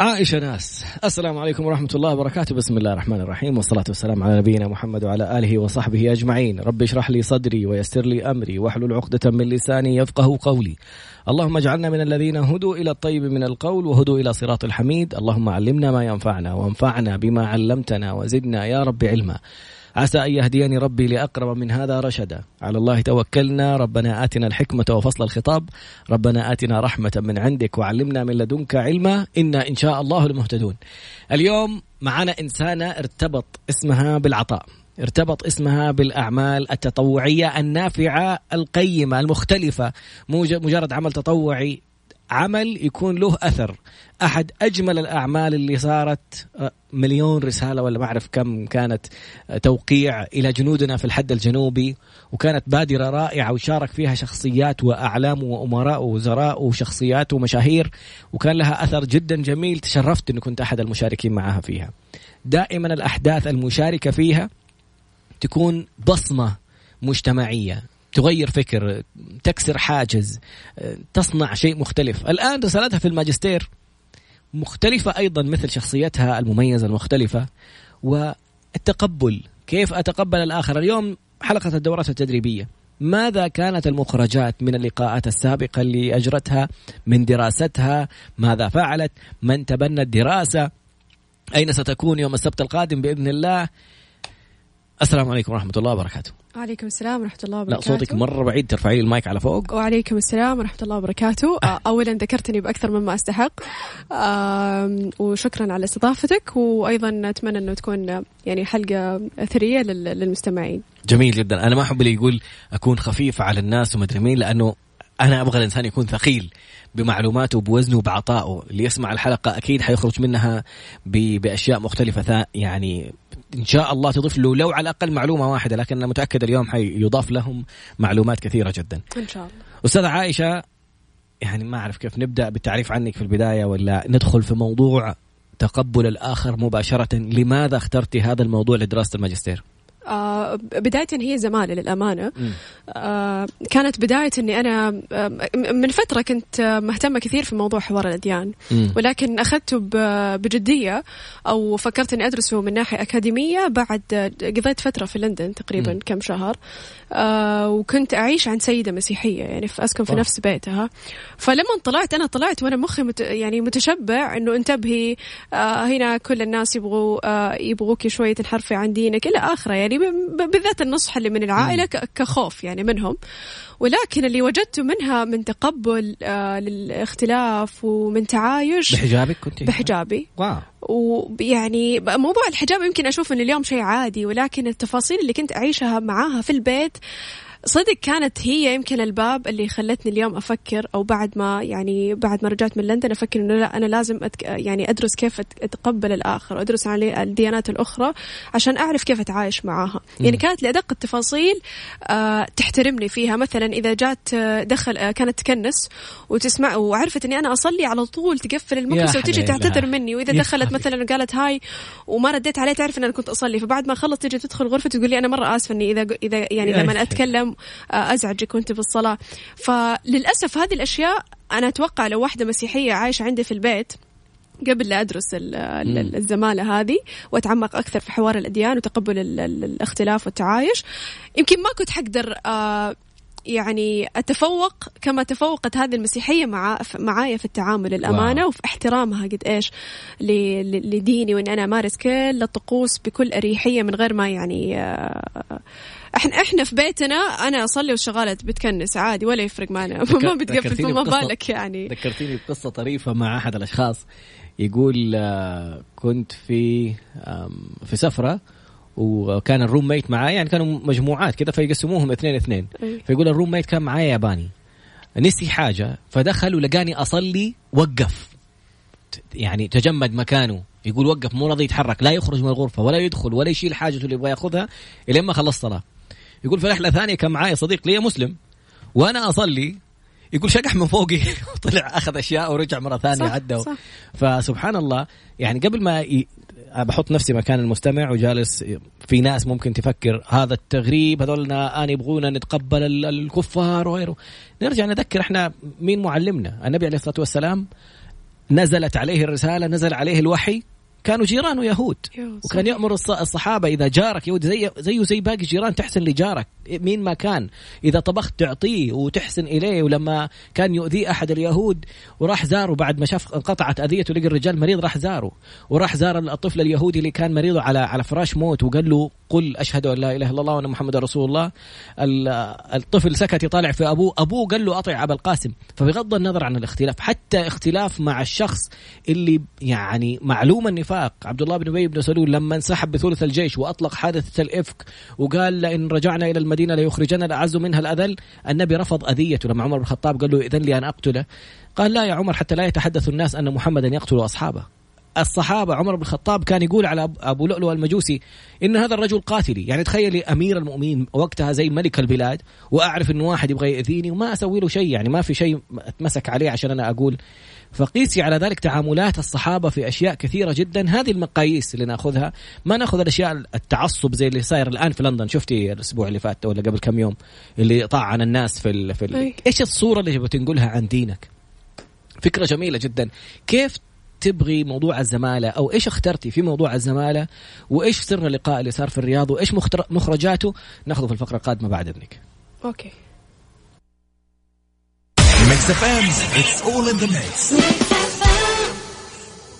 عائشة ناس. السلام عليكم ورحمة الله وبركاته. بسم الله الرحمن الرحيم والصلاة والسلام على نبينا محمد وعلى آله وصحبه أجمعين. رب اشرح لي صدري ويسر لي أمري واحلل عقدة من لساني يفقه قولي. اللهم اجعلنا من الذين هدوا إلى الطيب من القول وهدوا إلى صراط الحميد. اللهم علمنا ما ينفعنا وانفعنا بما علمتنا وزدنا يا رب علما. عسى أن يهديني ربي لأقرب من هذا رشدا. على الله توكلنا. ربنا آتنا الحكمة وفصل الخطاب. ربنا آتنا رحمة من عندك وعلمنا من لدنك علما. إنا إن شاء الله المهتدون اليوم معنا إنسانة ارتبط اسمها بالعطاء. ارتبط اسمها بالأعمال التطوعية النافعة القيمة المختلفة. مجرد عمل تطوعي عمل يكون له أثر. أحد أجمل الأعمال اللي صارت آه، مليون رسالة ولا ما أعرف كم كانت آه، توقيع إلى جنودنا في الحد الجنوبي وكانت بادرة رائعة وشارك فيها شخصيات وأعلام وأمراء ووزراء وشخصيات ومشاهير وكان لها أثر جدا جميل تشرفت إني كنت أحد المشاركين معها فيها. دائما الأحداث المشاركة فيها تكون بصمة مجتمعية. تغير فكر تكسر حاجز تصنع شيء مختلف. الآن رسالتها في الماجستير مختلفة أيضا مثل شخصيتها المميزة المختلفة والتقبل. كيف أتقبل الآخر؟ اليوم حلقة الدورات التدريبية. ماذا كانت المخرجات من اللقاءات السابقة اللي أجرتها؟ من دراستها؟ ماذا فعلت؟ من تبنى الدراسة؟ أين ستكون يوم السبت القادم بإذن الله؟ السلام عليكم ورحمة الله وبركاته. وعليكم السلام ورحمة الله وبركاته لا صوتك مرة بعيد ترفعي لي المايك على فوق. وعليكم السلام ورحمة الله وبركاته. أه. أولا ذكرتني بأكثر مما أستحق. وشكرا على استضافتك وأيضا أتمنى أنه تكون يعني حلقة ثرية للمستمعين. جميل جدا. أنا ما أحب اللي يقول أكون خفيفة على الناس ومدري مين لأنه أنا أبغى الإنسان يكون ثقيل بمعلوماته وبوزنه وبعطائه. اللي يسمع الحلقة أكيد حيخرج منها بأشياء مختلفة يعني إن شاء الله تضيف له لو على الأقل معلومة واحدة لكن أنا متأكد اليوم حيضاف لهم معلومات كثيرة جدا. إن شاء الله. أستاذة عائشة يعني ما أعرف كيف نبدأ بالتعريف عنك في البداية ولا ندخل في موضوع تقبل الآخر مباشرة؟ لماذا اخترتي هذا الموضوع لدراسة الماجستير؟ آه بداية هي زمالة للأمانة. آه كانت بداية أني أنا آه من فترة كنت مهتمة كثير في موضوع حوار الأديان. ولكن أخذته بجدية أو فكرت أني أدرسه من ناحية أكاديمية بعد قضيت فترة في لندن تقريبا. كم شهر. آه وكنت أعيش عند سيدة مسيحية يعني في أسكن في نفس بيتها. فلما طلعت أنا طلعت وأنا مخي مت يعني متشبع أنه انتبهي آه هنا كل الناس يبغوا آه يبغوك شوية تنحرفي عن دينك إلى آخره. يعني بالذات النصح اللي من العائلة كخوف يعني منهم. ولكن اللي وجدته منها من تقبل آه للاختلاف ومن تعايش بحجابك كنت؟ بحجابي. واو. ويعني موضوع الحجاب يمكن أشوف إن اليوم شيء عادي ولكن التفاصيل اللي كنت أعيشها معاها في البيت صدق كانت هي يمكن الباب اللي خلتني اليوم أفكر أو بعد ما يعني بعد ما رجعت من لندن أفكر إنه لا أنا لازم أتك يعني أدرس كيف أتقبل الآخر وأدرس عن الديانات الأخرى عشان أعرف كيف أتعايش معاها. يعني كانت لأدق التفاصيل آه تحترمني فيها. مثلا إذا جات آه، دخل آه كانت تكنس وتسمع وعرفت إني أنا أصلي على طول تقفل المكنسة وتجي تعتذر مني. وإذا دخلت مثلا وقالت هاي وما رديت عليه تعرف إن أنا كنت أصلي. فبعد ما خلص تجي تدخل غرفتي تقول لي أنا مرة آسفة إني إذا إذا يعني لما أتكلم أزعجك وأنت بالصلاة فللأسف هذه الأشياء أنا أتوقع لو واحدة مسيحية عايشة عندي في البيت قبل لا أدرس الزمالة هذه وأتعمق أكثر في حوار الأديان وتقبل الاختلاف والتعايش يمكن ما كنت حقدر آه، يعني أتفوق كما تفوقت هذه المسيحية مع معايا في التعامل الأمانة واو. وفي احترامها قد إيش لديني وان أنا أمارس كل الطقوس بكل أريحية من غير ما يعني آه، إحنا إحنا في بيتنا أنا أصلي والشغاله بتكنس عادي ولا يفرق معنا. ما بتقفل فما بالك يعني. ذكرتيني بقصة طريفة مع أحد الأشخاص. يقول آه، كنت في في سفرة وكان الروم ميت معايا يعني كانوا مجموعات كذا فيقسموهم اثنين اثنين. فيقول الروم ميت كان معايا ياباني. نسي حاجة فدخل ولقاني أصلي وقف. يعني تجمد مكانه. يقول وقف مو راضي يتحرك لا يخرج من الغرفة ولا يدخل ولا يشيل حاجته اللي يبغى ياخذها الين ما خلص صلاة. يقول في رحلة ثانية كان معايا صديق لي مسلم وأنا أصلي يقول شقح من فوقي. وطلع أخذ أشياء ورجع مرة ثانية عدى. فسبحان الله يعني قبل ما ي... بحط نفسي مكان المستمع وجالس في ناس ممكن تفكر هذا التغريب هذول الان يبغونا نتقبل الكفار وغيره. نرجع نذكر إحنا مين معلمنا؟ النبي عليه الصلاة والسلام نزلت عليه الرسالة نزل عليه الوحي كانوا جيرانه يهود وكان يأمر الصحابة إذا جارك يهود زي زيه زي باقي الجيران تحسن لجارك مين ما كان. إذا طبخت تعطيه وتحسن إليه ولما كان يؤذيه أحد اليهود وراح زاره بعد ما شاف انقطعت أذيته لقى الرجال مريض راح زاره. وراح زار الطفل اليهودي اللي كان مريض على على فراش موت وقال له قل أشهد أن لا إله إلا الله وأن محمد رسول الله. الطفل سكت يطالع في أبوه أبوه قال له أطع أبا القاسم. فبغض النظر عن الاختلاف حتى اختلاف مع الشخص اللي يعني معلوم النفاق عبد الله بن أبي بن سلول لما انسحب بثلث الجيش وأطلق حادثة الإفك وقال لئن رجعنا إلى المدينة ليخرجنا الأعز منها الأذل. النبي رفض أذيته. لما عمر بن الخطاب قال له إذن لي أن أقتله. قال لا يا عمر حتى لا يتحدث الناس أن محمدا يقتل أصحابه. الصحابة عمر بن الخطاب كان يقول على أبو لؤلؤ المجوسي إن هذا الرجل قاتلي يعني تخيلي أمير المؤمنين وقتها زي ملك البلاد وأعرف إنه واحد يبغى يأذيني وما أسوي له شيء. يعني ما في شيء أتمسك عليه عشان أنا أقول. فقيسي على ذلك تعاملات الصحابة في أشياء كثيرة جدا. هذه المقاييس اللي نأخذها. ما نأخذ الأشياء التعصب زي اللي صاير الآن في لندن. شفتي الأسبوع اللي فات ولا قبل كم يوم اللي طعن الناس في ال في ال إيش الصورة اللي بتنقلها عن دينك؟ فكرة جميلة جدا. كيف تبغي موضوع الزمالة؟ أو إيش اخترتي في موضوع الزمالة؟ وإيش سر اللقاء اللي صار في الرياض؟ وإيش مخرجاته؟ نأخذه في الفقرة القادمة بعد إذنك. أوكي.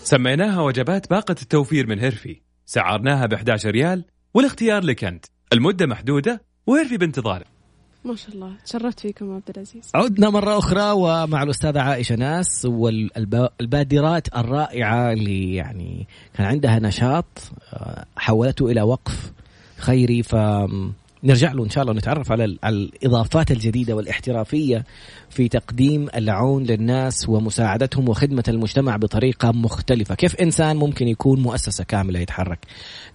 سميناها وجبات باقة التوفير من هيرفي. سعرناها ب 11 ريال والاختيار لك أنت. المدة محدودة وهيرفي بانتظارك ما شاء الله. تشرفت فيكم عبد العزيز. عدنا مرة أخرى ومع الأستاذة عائشة ناس والبادرات الرائعة اللي يعني كان عندها نشاط آه، حولته إلى وقف خيري ف نرجع له إن شاء الله ونتعرف على الإضافات الجديدة والإحترافية في تقديم العون للناس ومساعدتهم وخدمة المجتمع بطريقة مختلفة، كيف إنسان ممكن يكون مؤسسة كاملة يتحرك.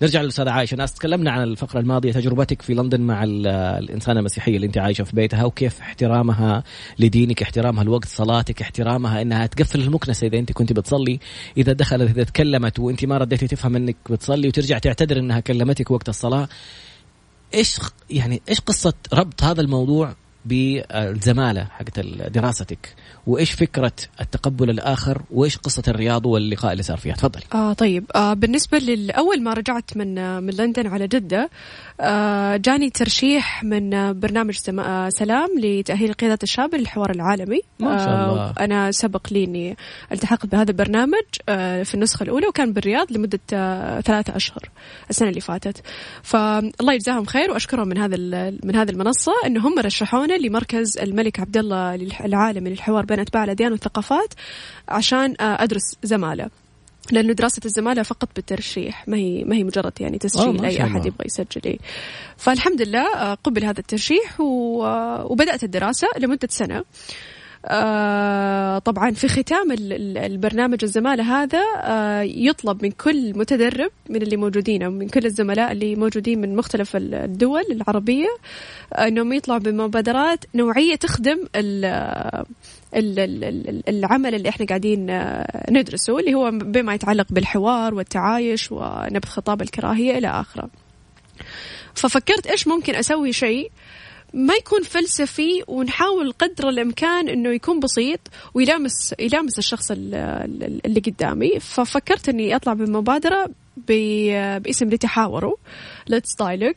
نرجع للأستاذة عائشة، ناس تكلمنا عن الفقرة الماضية تجربتك في لندن مع الإنسانة المسيحية اللي أنت عايشة في بيتها وكيف احترامها لدينك، احترامها لوقت صلاتك، احترامها إنها تقفل المكنسة إذا أنت كنت بتصلي، إذا دخلت إذا تكلمت وأنت ما رديتي تفهم إنك بتصلي وترجع تعتذر إنها كلمتك وقت الصلاة. إيش يعني إيش قصة ربط هذا الموضوع بالزمالة حقت دراستك؟ وإيش فكرة التقبل الآخر وإيش قصة الرياض واللقاء اللي صار فيها؟ تفضلي. آه طيب. آه بالنسبة لاول ما رجعت من آه من لندن على جدة آه جاني ترشيح من برنامج آه سلام لتأهيل قيادة الشاب للحوار العالمي. ما شاء الله. آه أنا سبق لي إني التحقت بهذا البرنامج آه في النسخة الأولى وكان بالرياض لمدة آه ثلاثة أشهر السنة اللي فاتت. فالله يجزاهم خير وأشكرهم من هذا من هذه المنصة ان هم رشحونا لمركز الملك عبد الله العالمي للحوار بين أتباع الأديان والثقافات عشان آه، أدرس زمالة. لأنه دراسة الزمالة فقط بالترشيح ما هي ما هي مجرد يعني تسجيل. أي أحد يبغى يسجل. فالحمد لله آه، قبل هذا الترشيح آه، وبدأت الدراسة لمدة سنة. طبعا في ختام البرنامج الزمالة هذا يطلب من كل متدرب من اللي موجودين أو من كل الزملاء اللي موجودين من مختلف الدول العربية أنهم يطلعوا بمبادرات نوعية تخدم العمل اللي إحنا قاعدين آه، ندرسه اللي هو بما يتعلق بالحوار والتعايش ونبذ خطاب الكراهية إلى آخره. ففكرت إيش ممكن أسوي شيء ما يكون فلسفي ونحاول قدر الإمكان إنه يكون بسيط ويلامس يلامس الشخص اللي قدامي. ففكرت إني أطلع بمبادرة باسم لتحاوروا let's dialogue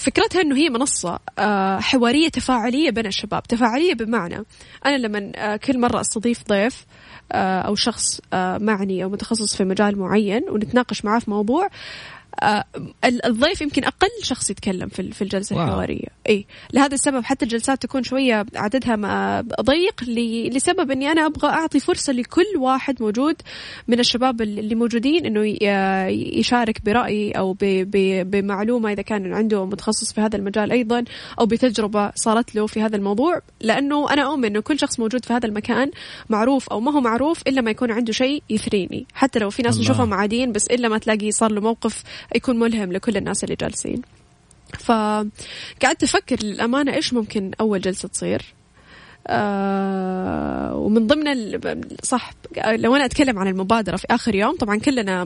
فكرتها إنه هي منصة آه حوارية تفاعلية بين الشباب تفاعلية بمعنى. أنا لما آه كل مرة أستضيف ضيف آه أو شخص معني أو متخصص في مجال معين ونتناقش معاه في موضوع الضيف يمكن أقل شخص يتكلم في في الجلسة wow. الحوارية. إي. لهذا السبب حتى الجلسات تكون شوية عددها ضيق لسبب إني أنا أبغى أعطي فرصة لكل واحد موجود من الشباب اللي موجودين إنه يشارك برأي أو بمعلومة إذا كان عنده متخصص في هذا المجال أيضا أو بتجربة صارت له في هذا الموضوع. لأنه أنا أؤمن إنه كل شخص موجود في هذا المكان معروف أو ما هو معروف إلا ما يكون عنده شيء يثريني. حتى لو في ناس نشوفهم عاديين بس إلا ما تلاقي صار له موقف يكون ملهم لكل الناس اللي جالسين. فقعدت أفكر للأمانة إيش ممكن أول جلسة تصير. آه ومن ضمن صح لو أنا أتكلم عن المبادرة في آخر يوم طبعا كلنا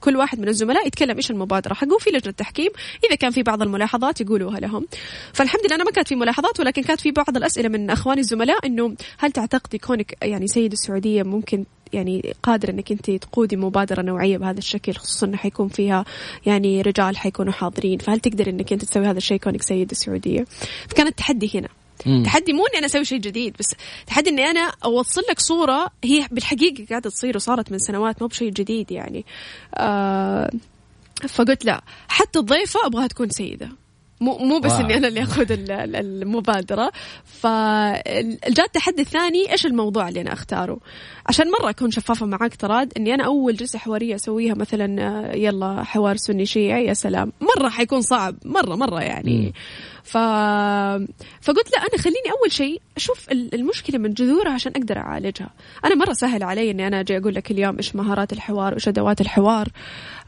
كل واحد من الزملاء يتكلم إيش المبادرة حقه في لجنة تحكيم إذا كان في بعض الملاحظات يقولوها لهم. فالحمد لله أنا ما كانت في ملاحظات ولكن كانت في بعض الأسئلة من أخواني الزملاء إنه هل تعتقدي كونك يعني سيد السعودية ممكن يعني قادرة انك انت تقودي مبادرة نوعية بهذا الشكل خصوصا إنه حيكون فيها يعني رجال حيكونوا حاضرين. فهل تقدر إنك انت تسوي هذا الشيء كونك سيدة السعودية؟ فكان التحدي هنا. مم. تحدي مو إني أنا أسوي شيء جديد بس تحدي إني أنا أوصل لك صورة هي بالحقيقة قاعدة تصير وصارت من سنوات مو بشيء جديد يعني. آه فقلت لا حتى الضيفة أبغاها تكون سيدة. مو مو بس إني أنا اللي آخذ المبادرة. فالجاء التحدي الثاني إيش الموضوع اللي أنا أختاره؟ عشان مرة أكون شفافة معاك تراد إني أنا أول جلسة حوارية أسويها مثلا آه، يلا حوار سني شيعي يا سلام. مرة حيكون صعب مرة مرة يعني. ف... فقلت لا أنا خليني أول شيء أشوف المشكلة من جذورها عشان أقدر أعالجها. أنا مرة سهل علي إني أنا أجي أقول لك اليوم إيش مهارات الحوار وايش أدوات الحوار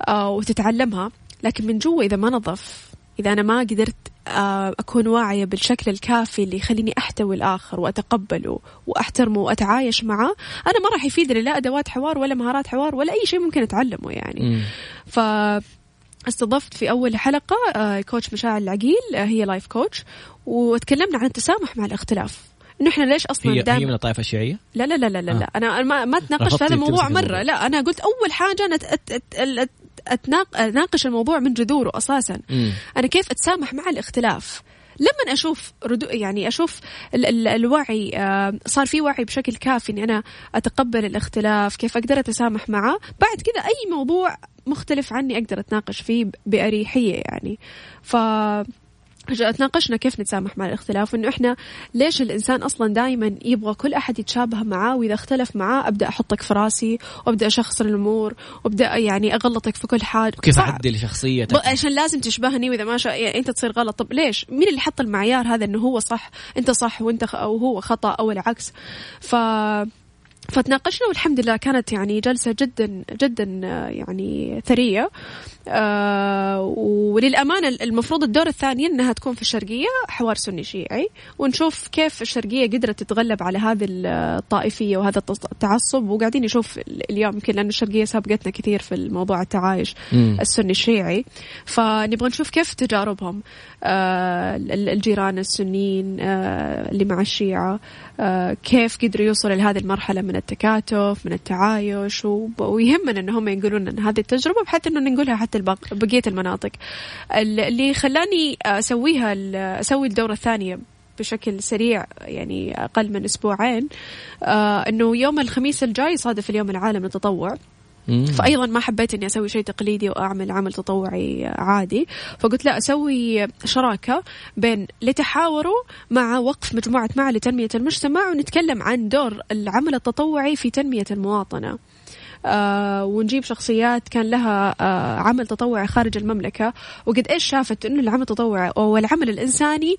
آه وتتعلمها. لكن من جوا إذا ما نظف إذا أنا ما قدرت آه، أكون واعية بالشكل الكافي اللي يخليني أحتوي الآخر وأتقبله وأحترمه وأتعايش معه أنا ما راح يفيدني لا أدوات حوار ولا مهارات حوار ولا أي شيء ممكن أتعلمه يعني. ف استضفت في أول حلقة آه، coach مشاعر العقيل آه، هي life coach وتكلمنا عن التسامح مع الاختلاف. إنه إحنا ليش أصلا هي, هي من الطائفة الشيعية؟ لا لا لا لا لا, آه. أنا ما ما تناقش في هذا الموضوع مره لا أنا قلت أول حاجة أنا اتناقش الموضوع من جذوره أساسا. م. أنا كيف أتسامح مع الاختلاف؟ لما أشوف ردو يعني أشوف ال ال الوعي آه صار في وعي بشكل كافي إني أنا أتقبل الاختلاف كيف أقدر أتسامح معه؟ بعد كذا أي موضوع مختلف عني أقدر أتناقش فيه بأريحية يعني. ف تناقشنا كيف نتسامح مع الاختلاف وإنه إحنا ليش الإنسان أصلا دائما يبغى كل أحد يتشابه معاه وإذا اختلف معاه أبدأ أحطك في راسي وأبدأ اشخصن الأمور وأبدأ يعني أغلطك في كل حاجة كيف أعدل شخصيتك؟ عشان لازم تشبهني وإذا ما شاء يعني أنت تصير غلط. طب ليش؟ مين اللي حط المعيار هذا إنه هو صح؟ أنت صح وأنت خ... أو هو خطأ أو العكس. ف فتناقشنا والحمد لله كانت يعني جلسة جدا جدا يعني ثرية. آه وللأمانة المفروض الدور الثاني أنها تكون في الشرقية حوار سني شيعي. ونشوف كيف الشرقية قدرت تتغلب على هذه الطائفية وهذا التعصب. وقاعدين نشوف اليوم يمكن لأن الشرقية سابقتنا كثير في الموضوع التعايش السني الشيعي. فنبغى نشوف كيف تجاربهم آه الجيران السنيين آه اللي مع الشيعة آه كيف قدروا يوصلوا لهذه المرحلة من التكاتف من التعايش. ويهمنا إن هم ينقلون لنا هذه التجربة بحيث إنه ننقلها حتى بقية المناطق. اللي خلاني أسويها أسوي الدورة الثانية بشكل سريع يعني أقل من أسبوعين آه إنه يوم الخميس الجاي صادف اليوم العالمي للتطوع. فايضا ما حبيت إني أسوي شيء تقليدي وأعمل عمل تطوعي عادي. فقلت لا أسوي شراكة بين لتحاوروا مع وقف مجموعة معا لتنميه المجتمع ونتكلم عن دور العمل التطوعي في تنمية المواطنة. ونجيب شخصيات كان لها آه عمل تطوعي خارج المملكة وقد إيش شافت أنه العمل التطوعي أو العمل الإنساني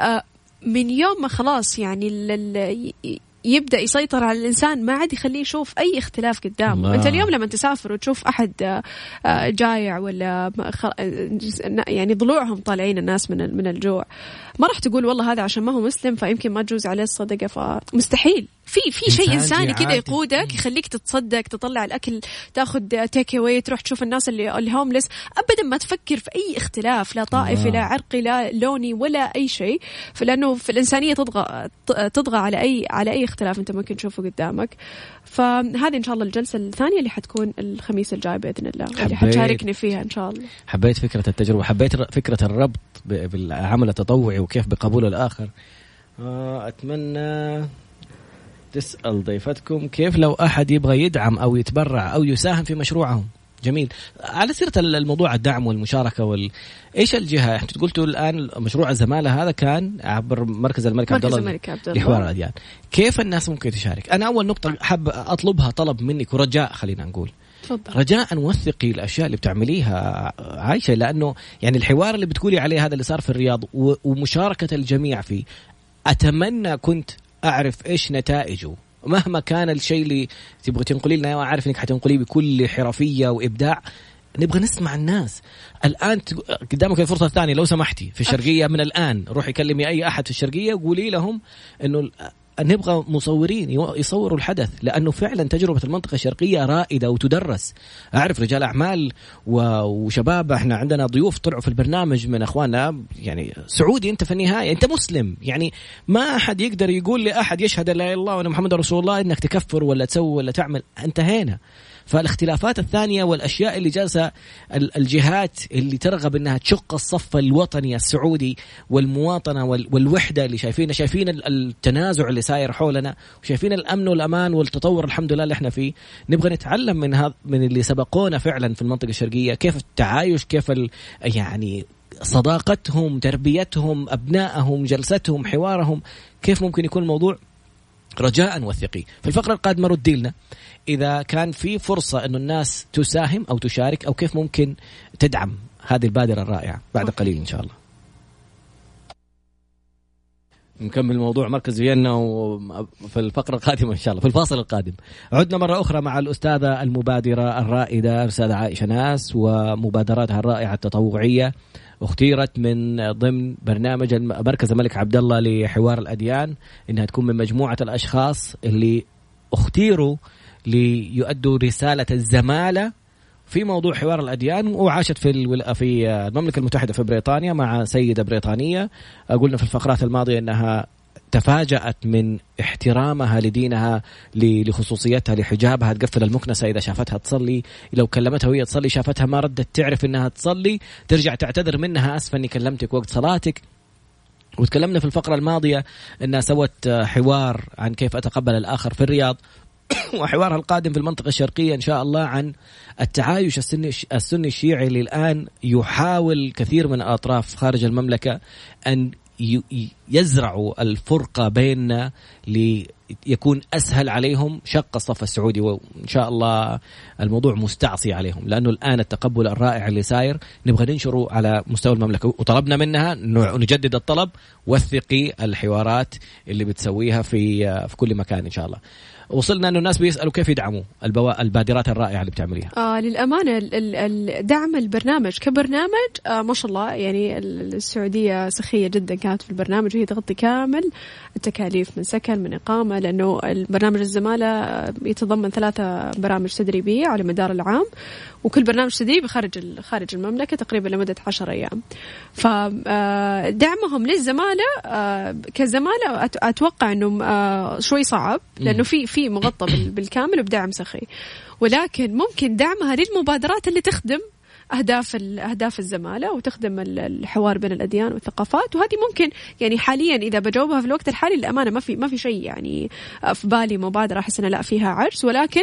آه من يوم ما خلاص يعني يبدأ يسيطر على الإنسان ما عاد يخليه يشوف أي اختلاف قدامه الله. أنت اليوم لما تسافر وتشوف أحد آه، آه، جايع ولا يعني ضلوعهم طالعين الناس من من الجوع ما راح تقول والله هذا عشان ما هو مسلم فيمكن ما تجوز عليه الصدقة فمستحيل. في في شيء إنساني كذا يقودك يخليك تتصدق تطلع الأكل تاخذ take away تروح تشوف الناس اللي ال homeless ابدا ما تفكر في أي اختلاف لا طائفي لا. عرقي لا لوني ولا أي شيء. فلأنه في الإنسانية تطغى تطغى على اي على أي اختلاف أنت ممكن تشوفه قدامك. فهذه إن شاء الله الجلسة الثانية اللي حتكون الخميس الجاي بإذن الله اللي حتشاركني فيها إن شاء الله. حبيت فكرة التجربة حبيت فكرة الربط. بالعمل التطوعي وكيف بقبول الآخر. آه، أتمنى تسأل ضيفتكم كيف لو أحد يبغى يدعم أو يتبرع أو يساهم في مشروعهم. جميل. على سيرة الموضوع الدعم والمشاركة وال... إيش الجهة؟ أنتم قلتوا الآن مشروع الزمالة هذا كان عبر مركز الملك عبد الله لحوار الأديان. كيف الناس ممكن تشارك؟ أنا أول نقطة حاب أطلبها طلب منك ورجاء خلينا نقول. تفضل. رجاء وثقي الأشياء اللي بتعمليها عايشة لأنه يعني الحوار اللي بتقولي عليه هذا اللي صار في الرياض ومشاركة الجميع فيه. أتمنى كنت أعرف إيش نتائجه. مهما كان الشيء اللي تبغى تنقلي لنا اعرف إنك حتنقليه بكل حرفية وإبداع. نبغى نسمع الناس. الآن قدامك الفرصة الثانية لو سمحتي في الشرقية من الآن. روحي كلمي أي أحد في الشرقية وقولي لهم إنه نبغى مصورين يصوروا الحدث لأنه فعلا تجربة المنطقة الشرقية رائدة وتدرس. أعرف رجال أعمال وشباب إحنا عندنا ضيوف طلعوا في البرنامج من أخواننا يعني سعودي أنت في النهاية أنت مسلم. يعني ما أحد يقدر يقول لأحد يشهد لا إله إلا الله وأن محمد رسول الله إنك تكفر ولا تسوي ولا تعمل. انتهينا فالاختلافات الثانية والأشياء اللي جالسة الجهات اللي ترغب أنها تشق الصف الوطني السعودي والمواطنة والوحدة اللي شايفينها شايفين التنازع اللي ساير حولنا وشايفين الأمن والأمان والتطور الحمد لله اللي إحنا فيه نبغى نتعلم من هذا من اللي سبقونا فعلا في المنطقة الشرقية كيف التعايش كيف يعني صداقتهم تربيتهم أبنائهم جلستهم حوارهم كيف ممكن يكون الموضوع رجاء وثقي في الفقرة القادمة ردي لنا إذا كان في فرصة أنه الناس تساهم أو تشارك أو كيف ممكن تدعم هذه البادرة الرائعة بعد قليل إن شاء الله. نكمل موضوع مركز فيينا في الفقرة القادمة إن شاء الله في الفاصل القادم. عدنا مرة أخرى مع الأستاذة المبادرة الرائدة الأستاذة عائشة ناس ومبادراتها الرائعة التطوعية اختيرت من ضمن برنامج مركز الملك عبد الله لحوار الأديان إنها تكون من مجموعة الأشخاص اللي اختيروا ليؤدوا رسالة الزمالة في موضوع حوار الأديان وعاشت في في المملكة المتحدة في بريطانيا مع سيدة بريطانية. قلنا في الفقرات الماضية إنها تفاجأت من احترامها لدينها لخصوصيتها لحجابها تقفل المكنسة إذا شافتها تصلي. لو كلمتها وهي تصلي شافتها ما ردت تعرف إنها تصلي. ترجع تعتذر منها أسفة إني كلمتك وقت صلاتك. وتكلمنا في الفقرة الماضية أنها سوت حوار عن كيف أتقبل الآخر في الرياض. وحوارها القادم في المنطقة الشرقية إن شاء الله عن التعايش السني, السني الشيعي اللي الآن يحاول كثير من الأطراف خارج المملكة أن يزرعوا الفرقة بيننا ليكون أسهل عليهم شق الصف السعودي وإن شاء الله الموضوع مستعصي عليهم لأنه الآن التقبل الرائع اللي ساير نبغى ننشره على مستوى المملكة وطلبنا منها نجدد الطلب وثقي الحوارات اللي بتسويها في في كل مكان إن شاء الله. وصلنا إنه الناس بيسألوا كيف يدعموا البوا... البادرات الرائعة اللي بتعمليها. آه للأمانة دعم البرنامج كبرنامج آه ما شاء الله يعني السعودية سخية جدا كانت في البرنامج وهي تغطي كامل التكاليف من سكن من إقامة لأنه البرنامج الزمالة يتضمن ثلاثة برامج تدريبية على مدار العام. وكل برنامج تدريبي خارج خارج المملكة تقريبا لمدة 10 أيام. فدعمهم آه، للزمالة آه، كزمالة أتوقع انه آه، شوي صعب لأنه في في مغطى بالكامل وبدعم سخي. ولكن ممكن دعمها للمبادرات اللي تخدم أهداف أهداف الزمالة وتخدم الحوار بين الأديان والثقافات. وهذه ممكن يعني حاليا إذا بجاوبها في الوقت الحالي للأمانة ما في ما في شيء يعني في بالي مبادرة أحس لا فيها عجز ولكن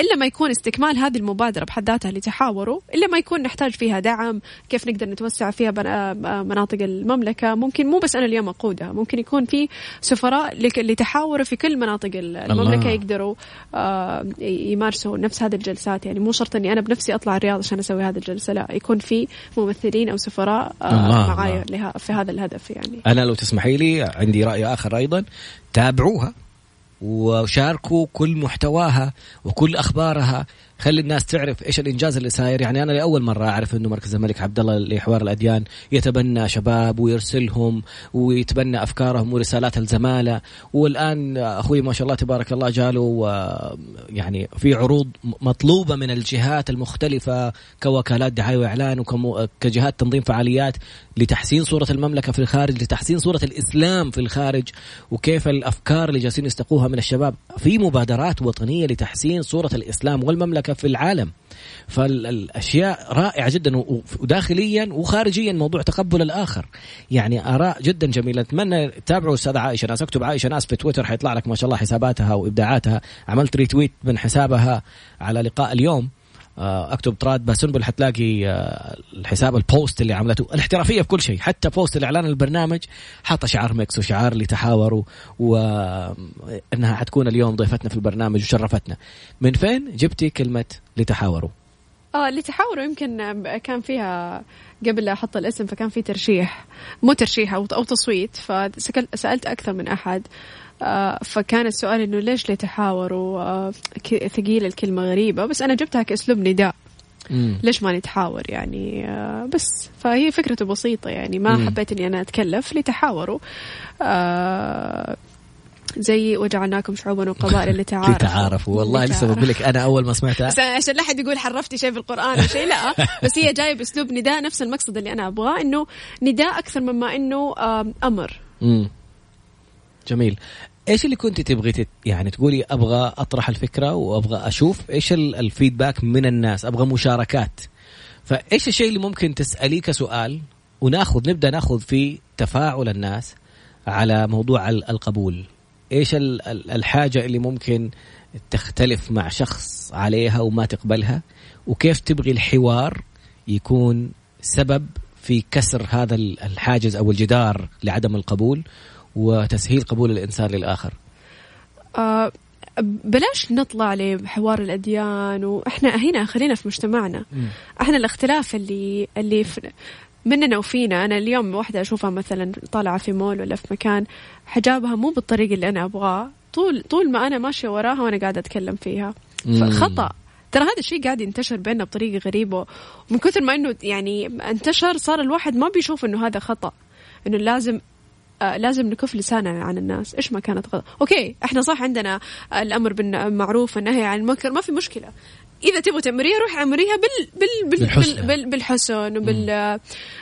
إلا ما يكون استكمال هذه المبادرة بحد ذاتها اللي تحاوروا إلا ما يكون نحتاج فيها دعم كيف نقدر نتوسع فيها مناطق المملكة. ممكن مو بس أنا اليوم اقودها ممكن يكون في سفراء لتحاوروا في كل مناطق المملكه الله. يقدروا آه، يمارسوا نفس هذه الجلسات. يعني مو شرط إني أنا بنفسي أطلع الرياض عشان أسوي هذه الجلسة. لا يكون في ممثلين أو سفراء آه، معايا في هذا الهدف يعني. أنا لو تسمحي لي عندي رأي آخر أيضا. تابعوها وشاركوا كل محتواها وكل أخبارها. خلي الناس تعرف إيش الإنجاز اللي صاير. يعني أنا لأول مرة أعرف إنه مركز الملك عبد الله لحوار الأديان يتبنى شباب ويرسلهم ويتبنى أفكارهم ورسالات الزمالة. والآن أخوي ما شاء الله تبارك الله جاله يعني في عروض مطلوبة من الجهات المختلفة كوكالات دعاية وإعلان وكجهات تنظيم فعاليات لتحسين صورة المملكة في الخارج لتحسين صورة الإسلام في الخارج وكيف الأفكار اللي جالسين يستقوها من الشباب في مبادرات وطنية لتحسين صورة الإسلام والمملكة. في العالم. فالأشياء رائعة جدا وداخليا وخارجيا موضوع تقبل الآخر. يعني آراء جدا جميلة. أتمنى تتابعوا استاذه عائشة. ناس اكتب عائشه ناس في تويتر حيطلع لك ما شاء الله حساباتها وإبداعاتها. عملت retweet من حسابها على لقاء اليوم. اكتب طراد باسنبل حتلاقي آه، الحساب ال post اللي عملته الاحترافية في كل شيء حتى post الإعلان البرنامج حاطة شعار Mix وشعار لتحاوروا وإنها حتكون اليوم ضيفتنا في البرنامج وشرفتنا. من فين جبتي كلمة لتحاوروا آه اللي تحاوروا يمكن كان فيها قبل لا أحط الاسم فكان في ترشيح مو ترشيح أو تصويت فسالت أكثر من أحد. آه، فكان السؤال إنه ليش ليه تحاوروا آه، ثقيل الكلمة غريبة. بس أنا جبتها كأسلوب نداء. مم. ليش ما نتحاور يعني؟ آه، بس. فهي فكرته بسيطة يعني. ما مم. حبيت إني أنا أتكلف. لتحاوروا. آه، زي وجعلناكم شعوبا وقبائل لتعارفوا. لتعارفوا. والله لسه بقول لك. أنا أول ما سمعتها. بس عشان لا أحد يقول حرفتي شيء في القرآن أو شيء لا. بس هي جاية بأسلوب نداء. نفس المقصد اللي أنا أبغاه. إنه نداء أكثر مما إنه أمر. مم. جميل. إيش اللي كنت تبغي تت... يعني تقولي أبغى أطرح الفكرة وأبغى أشوف إيش ال- الفيدباك من الناس أبغى مشاركات. فإيش الشيء اللي ممكن تسأليه كسؤال وناخذ نبدأ ناخذ في تفاعل الناس على موضوع ال- القبول؟ إيش ال- ال- الحاجة اللي ممكن تختلف مع شخص عليها وما تقبلها؟ وكيف تبغي الحوار يكون سبب في كسر هذا ال- الحاجز أو الجدار لعدم القبول؟ وتسهيل قبول الإنسان للآخر. آه، بلاش نطلع لحوار الأديان وإحنا هنا خلينا في مجتمعنا. إحنا الاختلاف اللي اللي في مننا وفينا. أنا اليوم واحدة أشوفها مثلا طالعة في مول ولا في مكان حجابها مو بالطريقة اللي أنا أبغاه. طول طول ما أنا ماشية وراها وأنا قاعدة أتكلم فيها. فخطا ترى هذا الشيء قاعد ينتشر بيننا بطريقة غريبة. ومن كثر ما إنه يعني انتشر صار الواحد ما بيشوف إنه هذا خطأ. إنه لازم آه لازم نكف لساننا عن الناس. إيش ما كانت غلط أوكي إحنا صح عندنا الأمر بالمعروف والنهي عن المنكر ما في مشكلة. إذا تبغى تأمريها روحي أمريها بال بال بال بالحسن. بال بال بالحسن وبال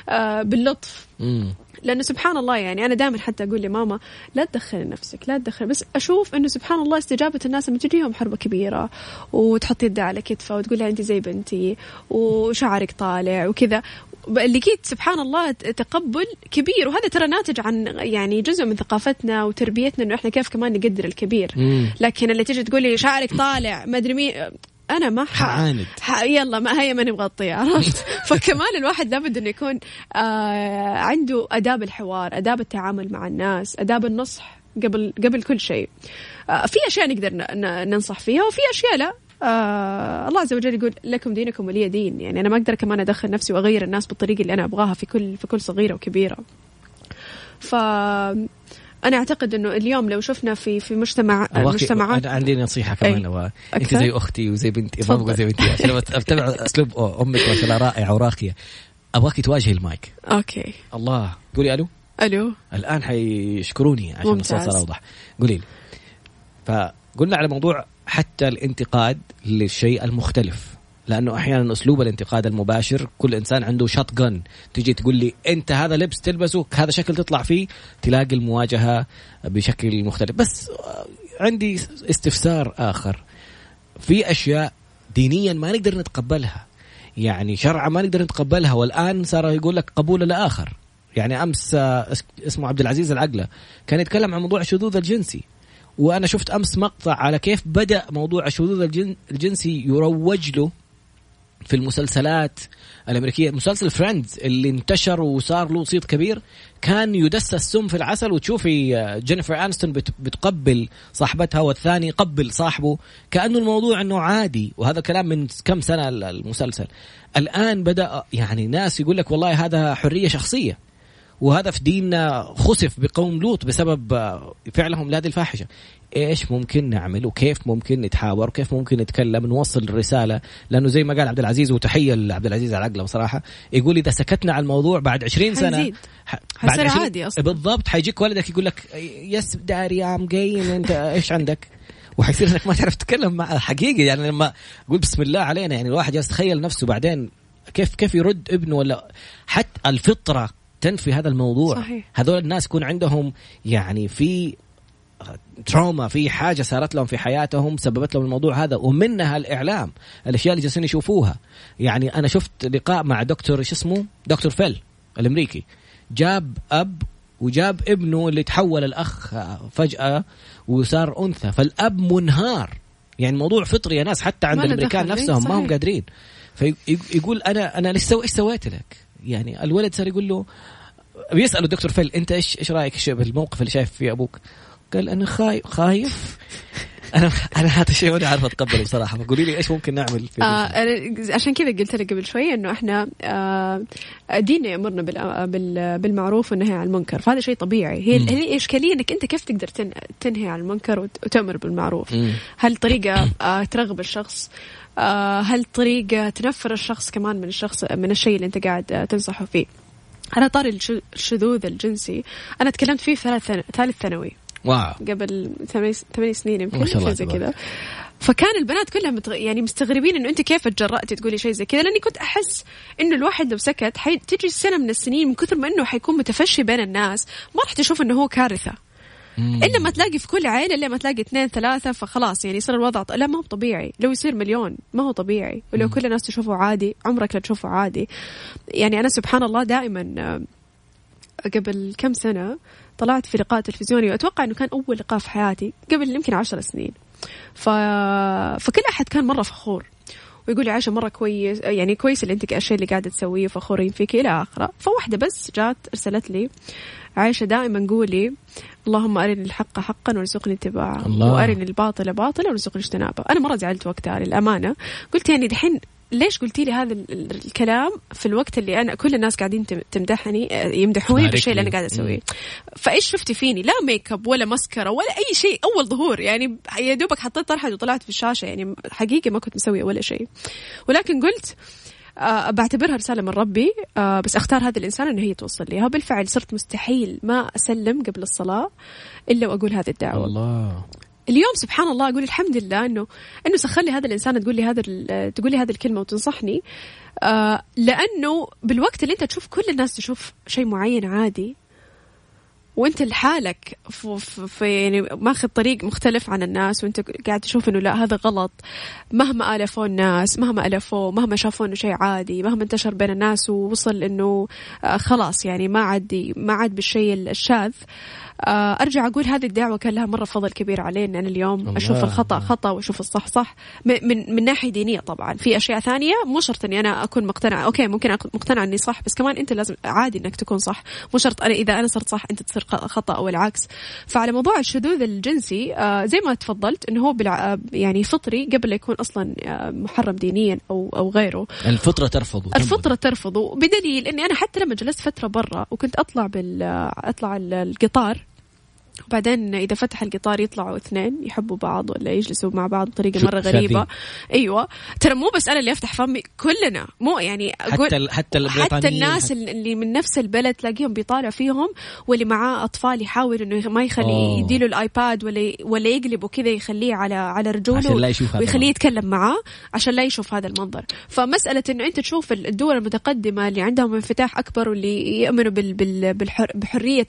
آه باللطف. مم. لأنه سبحان الله يعني أنا دائما حتى أقول لماما لا تدخلي نفسك لا تدخلي بس أشوف إنه سبحان الله استجابة الناس لما تجيهم حربة كبيرة وتحط يدها على كتفها وتقول لها انت زي بنتي وشعرك طالع وكذا. لقيت سبحان الله تقبل كبير وهذا ترى ناتج عن يعني جزء من ثقافتنا وتربيتنا إنه إحنا كيف كمان نقدر الكبير مم. لكن اللي تجي تقول لي شعرك طالع ما أدري مين أنا ما. حعاند. ح... يلا ما هي ماني مغطية عرفت فكمان الواحد لابد إنه يكون آه عنده آداب الحوار آداب التعامل مع الناس آداب النصح قبل قبل كل شيء آه في أشياء نقدر. ننصح فيها وفي أشياء لا آه الله عز وجل يقول لكم دينكم ولي دين يعني أنا ما أقدر كمان أدخل نفسي وأغير الناس بالطريقة اللي أنا أبغاها في كل في كل صغيرة وكبيرة ف أنا أعتقد إنه اليوم لو شفنا في في مجتمع مجتمعات أنا عندي نصيحة كمان أي. أبغى. أنت؟ زي أختي وزي بنتي. بقول زي بنتي عشان اتبع أسلوب أمك ما شاء الله رائعة وراقية ابغاك تواجهي ال mic okay الله قولي ألو ألو الآن حيشكروني عشان الصوت. صار أوضح قولي لي فقلنا على موضوع حتى الانتقاد للشيء المختلف. لأنه أحيانا أسلوب الانتقاد المباشر كل إنسان عنده shotgun تجي تقول لي أنت هذا لبس تلبسه هذا شكل تطلع فيه. تلاقي المواجهة بشكل مختلف. بس عندي استفسار آخر. في أشياء دينيا ما نقدر نتقبلها. يعني شرعا ما نقدر نتقبلها. والآن صار يقول لك قبول الآخر يعني أمس آه، اس- اسمه عبد العزيز العقلة كان يتكلم عن موضوع الشذوذ الجنسي. وأنا شفت أمس مقطع على كيف بدأ موضوع الشذوذ الجن- الجنسي يروج له في المسلسلات الأمريكية. مسلسل Friends اللي انتشر وصار له صيت كبير كان يدس السم في العسل. وتشوفي آه، جينيفر انستون بت- بتقبل صاحبتها والثاني يقبل صاحبه. كأنه الموضوع إنه عادي. وهذا كلام من كم سنة ال- المسلسل. الآن بدأ يعني ناس يقول لك والله هذا حرية شخصية. وهذا في ديننا خسف بقوم لوط بسبب فعلهم لهذه الفاحشة إيش ممكن نعمل وكيف ممكن نتحاور وكيف ممكن نتكلم نوصل الرسالة لأنه زي ما قال عبد العزيز وتحية لعبد العزيز على عقله بصراحة يقول إذا سكتنا على الموضوع بعد 20 سنة. ح... حيصير 20 عادي أصلاً. بالضبط حيجيك ولدك يقول لك yes daddy I'm gay أنت إيش عندك وحيصير إنك ما تعرف تتكلم مع حقيقي يعني لما أقول بسم الله علينا يعني الواحد يتخيل نفسه بعدين كيف كيف يرد ابنه ولا حتى الفطرة تنفي هذا الموضوع. صحيح. هذول الناس يكون عندهم يعني في trauma في حاجة صارت لهم في حياتهم سببت لهم الموضوع هذا ومنها الإعلام. الأشياء اللي جالسين يشوفوها. يعني أنا شفت لقاء مع دكتور إيش اسمه؟ دكتور فيل الأمريكي. جاب أب وجاب ابنه اللي تحول الأخ فجأة وصار أنثى. فالأب منهار. يعني الموضوع فطري يا ناس حتى عند الأمريكان نفسهم ما هم صحيح. قادرين. فيقول أنا أنا إيش سويت لك؟ يعني الولد صار يقول له بيساله الدكتور فيل أنت إيش إيش رأيك بالموقف اللي شايف فيه أبوك؟ قال أنا خايف خايف. أنا أنا هذا الشيء ماني عارف أتقبله بصراحة فقولي لي إيش ممكن نعمل في آه عشان كذا قلت لك قبل شوي إنه إحنا آه ديننا يأمرنا بالمعروف والنهي عن المنكر فهذا شيء طبيعي. هي هي الاشكاليه إنك أنت كيف تقدر تنهي عن المنكر وتأمر بالمعروف؟ مم. هل طريقة آه ترغب الشخص هل طريقه تنفر الشخص كمان من الشخص من الشيء اللي انت قاعد آه، تنصحه فيه؟ على طاري الشذوذ الجنسي أنا تكلمت فيه في ثالث ثانوي. واو. قبل ثمان سنين يمكن ما شاء الله زي كذا. فكان البنات كلها متغ... يعني مستغربين إنه أنت كيف تجرأتي تقولي شيء زي كذا؟ لأني كنت أحس إنه الواحد لو سكت حي... تجي سنه من السنين من كثر ما إنه حيكون متفشي بين الناس ما راح تشوف إنه هو كارثة. إلا ما تلاقي في كل عائله إلا ما تلاقي اثنين ثلاثة فخلاص يعني يصير الوضع لا ما هو طبيعي. لو يصير مليون ما هو طبيعي. ولو كل الناس تشوفه عادي عمرك لا تشوفه عادي. يعني أنا سبحان الله دائما آه، قبل كم سنة طلعت في لقاء تلفزيوني وأتوقع إنه كان أول لقاء في حياتي قبل يمكن عشر سنين. ف... فكل أحد كان مرة فخور. ويقول لي عائشة مرة كويس يعني كويس اللي أنت الشيء اللي قاعدة تسويه فخورين فيك إلى آخره. فواحدة بس جات أرسلت لي عائشة دائما قولي اللهم أرني الحق حقا وارزقني اتباعه وأرني الباطل باطلا وارزقني اجتنابه. أنا مرة زعلت وقتها للأمانة قلت يعني دحين ليش قلتي لي هذا الكلام في الوقت اللي أنا كل الناس قاعدين تمدحني يمدحوني بالشيء اللي أنا قاعدة أسويه. فإيش شفتي فيني؟ لا ميك اب ولا مسكره ولا أي شيء أول ظهور. يعني يا دوبك حطيت طرحة وطلعت في الشاشة. يعني حقيقي ما كنت مسوية ولا شيء. ولكن قلت أه بعتبرها رسالة من ربي أه بس أختار هذه الإنسان أنه هي توصل لي. وبالفعل صرت مستحيل ما أسلم قبل الصلاة إلا وأقول هذه الدعوة. الله. اليوم سبحان الله أقول الحمد لله انه إنه سخر لي هذا الإنسان تقول لي هذا تقول لي هذه الكلمة وتنصحني. آه لأنه بالوقت اللي أنت تشوف كل الناس تشوف شيء معين عادي وأنت لحالك في, في يعني ماخذ طريق مختلف عن الناس وأنت قاعد تشوف إنه لا هذا غلط. مهما ألفوا الناس مهما الفوه مهما شافوا إنه شيء عادي مهما انتشر بين الناس ووصل إنه آه خلاص يعني ما عاد ما عاد بالشيء الشاذ. آه، أرجع أقول هذه الدعوة كان لها مرة فضل كبير علي ان أنا اليوم الله. أشوف الخطأ خطأ وأشوف الصح صح. من من ناحية دينية طبعا. في أشياء ثانية مو شرط إني أنا أكون مقتنعه أوكي ممكن أكون مقتنعه إني صح بس كمان أنت لازم عادي إنك تكون صح. مو شرط أنا إذا أنا صرت صح أنت تصير خطأ أو العكس. فعلى موضوع الشذوذ الجنسي آه، زي ما تفضلت إنه هو بالع... يعني فطري قبل لا يكون أصلا آه، محرم دينيا أو أو غيره. الفطرة ترفضه الفطرة ترفضه بدليل إني أنا حتى لما جلست فترة برا وكنت أطلع بال أطلع القطار وبعدين إذا فتح القطار يطلعوا اثنين يحبوا بعض ولا يجلسوا مع بعض بطريقة مرة غريبة. أيوة. ترى مو بس أنا اللي أفتح فمي كلنا. مو يعني حتى حتى, حتى الناس حتى اللي من نفس البلد تلاقيهم بيطالع فيهم واللي معاه أطفال يحاول إنه ما يخلي يديله الآيباد ولا ولا يقلبه كذا يخليه على على رجوله عشان لا يشوف ويخليه يتكلم معاه عشان لا يشوف هذا المنظر. فمسألة إنه أنت تشوف الدول المتقدمة اللي عندهم انفتاح أكبر واللي يؤمنوا بال بال بحرية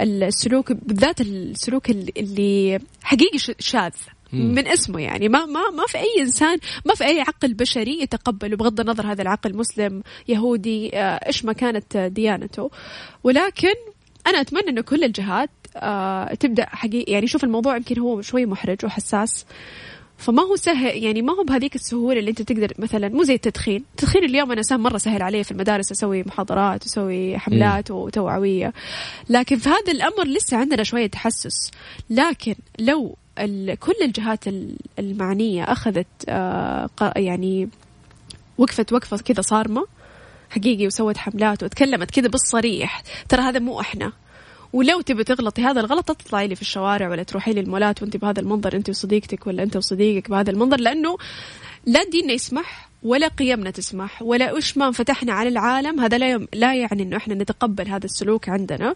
السلوك بالذات السلوك اللي حقيقي شاذ من اسمه يعني. ما ما ما في أي إنسان ما في أي عقل بشري يتقبله بغض النظر هذا العقل مسلم يهودي آه، إيش ما كانت ديانته. ولكن أنا أتمنى إنه كل الجهات آه، تبدأ حقيقي يعني شوف الموضوع يمكن هو شوي محرج وحساس فما هو سهل يعني ما هو بهذيك السهولة اللي انت تقدر مثلا مو زي التدخين، التدخين اليوم أنا سهل مرة سهل علي في المدارس أسوي محاضرات واسوي حملات وتوعوية. لكن في هذا الأمر لسه عندنا شوية تحسس. لكن لو كل الجهات المعنية أخذت آه يعني وقفت وقفة كذا صارمة حقيقي وسوت حملات وتكلمت كذا بالصريح ترى هذا مو إحنا. ولو تبي تغلطي هذا الغلط تطلعي لي في الشوارع ولا تروحي لي المولات وانت بهذا المنظر انت وصديقتك ولا انت وصديقك بهذا المنظر لأنه لا ديننا يسمح ولا قيمنا تسمح ولا إيش ما انفتحنا على العالم هذا لا. لا يعني إنه إحنا نتقبل هذا السلوك عندنا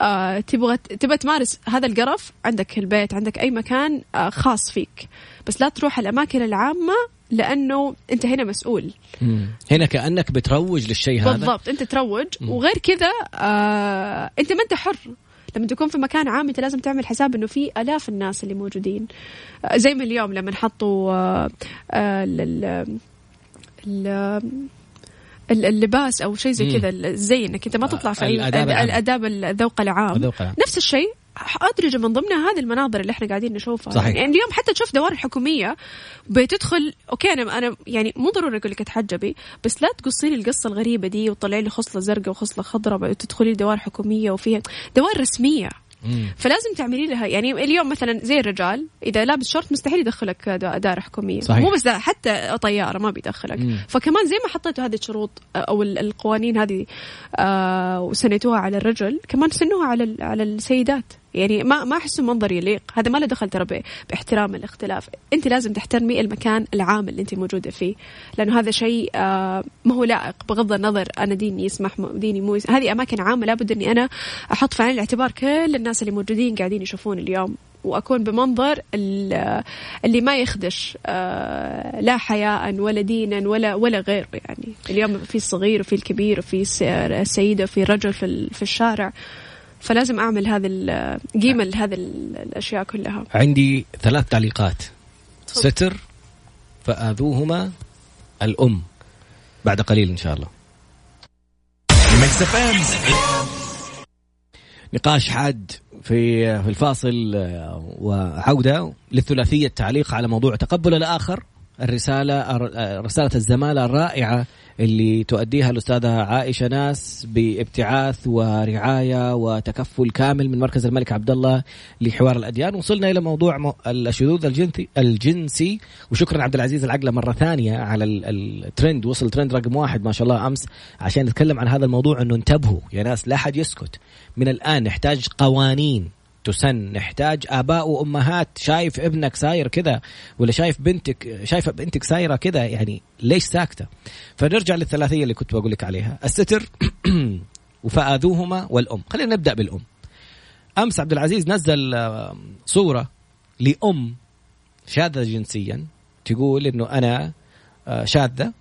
آه تبغى تبغى تمارس هذا القرف عندك البيت عندك أي مكان آه خاص فيك بس لا تروح الأماكن العامة لأنه أنت هنا مسؤول. مم. هنا كأنك بتروج للشيء هذا. بالضبط أنت تروج. مم. وغير كذا آه أنت ما أنت حر. لما تكون في مكان عام أنت لازم تعمل حساب إنه في آلاف الناس اللي موجودين. آه زي ما اليوم لما حطوا آه آه اللباس أو شيء زي كذا الزي إنك أنت ما تطلع في الآداب الذوق العام. نفس الشيء ادرج من ضمنها هذه المناظر اللي إحنا قاعدين نشوفها صحيح. يعني اليوم حتى تشوف دوائر حكوميه بتدخل okay أنا أنا يعني مو ضروري أقول لك أتحجبي بس لا تقصي لي القصة الغريبة دي وتطلعي لي خصلة زرقاء وخصلة خضراء وتدخلي دوائر حكومية وفيها دوائر رسمية فلازم تعملي لها يعني اليوم مثلا زي الرجال إذا لابس شورت مستحيل يدخلك دائره حكومية صحيح. مو بس حتى طيارة ما بيدخلك مم. فكمان زي ما حطيتوا هذه الشروط أو ال- القوانين هذه آه وسنتوها على الرجل كمان سنوها على على السيدات يعني ما ما احسه منظر يليق. هذا ما له دخل ترى باحترام الاختلاف. أنت لازم تحترمي المكان العام اللي أنت موجودة فيه لأنه هذا شيء آه ما هو لائق. بغض النظر أنا ديني يسمح ديني مو يسمح. هذه أماكن عامة لابد إني أنا أحط في عين الاعتبار كل الناس اللي موجودين قاعدين يشوفون اليوم وأكون بمنظر ال- اللي ما يخدش آه، لا حياء ولا دينا ولا ولا غيره يعني. اليوم في الصغير وفي الكبير وفي الس- السيده وفي الرجل في ال- في الشارع. فلازم أعمل هذا ال- قيمه لهذه ال- الأشياء كلها. عندي ثلاث تعليقات. ستر فآذوهما الأم. بعد قليل إن شاء الله. نقاش حاد في في الفاصل آه، وعودة للثلاثية التعليق على موضوع تقبل الآخر الرسالة آه، رسالة الزمالة الرائعة اللي تؤديها الأستاذة عائشة ناس بابتعاث ورعاية وتكفل كامل من مركز الملك عبد الله لحوار الأديان. وصلنا إلى موضوع الشذوذ الجنسي الجنسي. وشكرا عبد العزيز العقلة مرة ثانية على ال- الترند وصل ترند رقم واحد ما شاء الله أمس عشان نتكلم عن هذا الموضوع أنه انتبهوا يا ناس لا حد يسكت. من الآن نحتاج قوانين. تسن. نحتاج آباء وأمهات. شايف ابنك ساير كذا ولا شايف بنتك شايفة بنتك سايرة كذا يعني ليش ساكتة؟ فنرجع للثلاثية اللي كنت بقول لك عليها. الستر وفاذوهما والأم. خلينا نبدأ بالأم. أمس عبد العزيز نزل صورة لأم شاذة جنسيا. تقول إنه أنا آه، شاذة.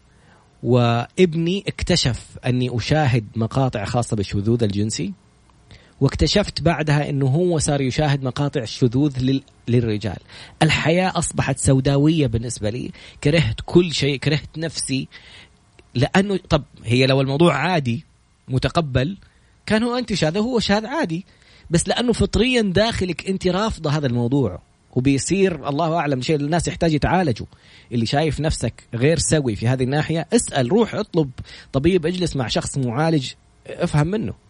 وابني اكتشف أني أشاهد مقاطع خاصة بالشذوذ الجنسي. واكتشفت بعدها إنه هو صار يشاهد مقاطع الشذوذ لل... للرجال. الحياة أصبحت سوداوية بالنسبة لي. كرهت كل شيء كرهت نفسي. لأنه طب هي لو الموضوع عادي متقبل كان هو أنت شاذ وهو شاذ عادي. بس لأنه فطريا داخلك أنت رافضة هذا الموضوع. وبيصير الله أعلم شيء الناس يحتاج يتعالجوا. اللي شايف نفسك غير سوي في هذه الناحية اسأل روح اطلب طبيب اجلس مع شخص معالج افهم منه.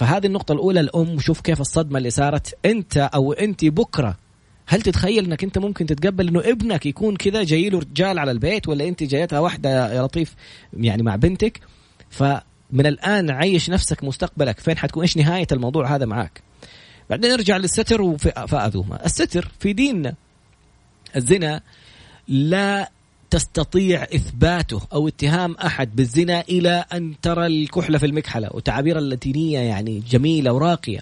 فهذه النقطة الأولى الأم وشوف كيف الصدمة اللي صارت. أنت أو أنت بكرة هل تتخيل إنك أنت ممكن تتقبل إنه ابنك يكون كذا جاي له رجال على البيت ولا انت جايتها واحدة يا لطيف يعني مع بنتك؟ فمن الآن عيش نفسك مستقبلك. فين حتكون؟ إيش نهاية الموضوع هذا معك بعدين نرجع للستر وفاذوهما الستر في ديننا الزنا لا تستطيع إثباته أو اتهام أحد بالزنا إلى أن ترى الكحله في المكحلة. وتعابير اللاتينية يعني جميلة وراقية.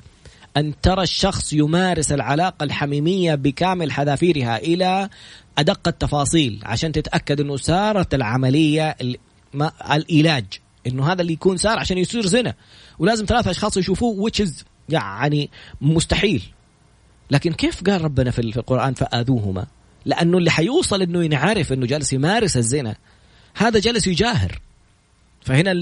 أن ترى الشخص يمارس العلاقة الحميمية بكامل حذافيرها إلى أدق التفاصيل عشان تتأكد إنه صارت العملية ال- ما العلاج. إنه هذا اللي يكون صار عشان يصير زنا. ولازم ثلاثة أشخاص يشوفوه is يعني مستحيل. لكن كيف قال ربنا في القرآن فآذوهما؟ لأنه اللي حيوصل إنه ينعرف إنه جالس يمارس الزنا هذا جالس يجاهر. فهنا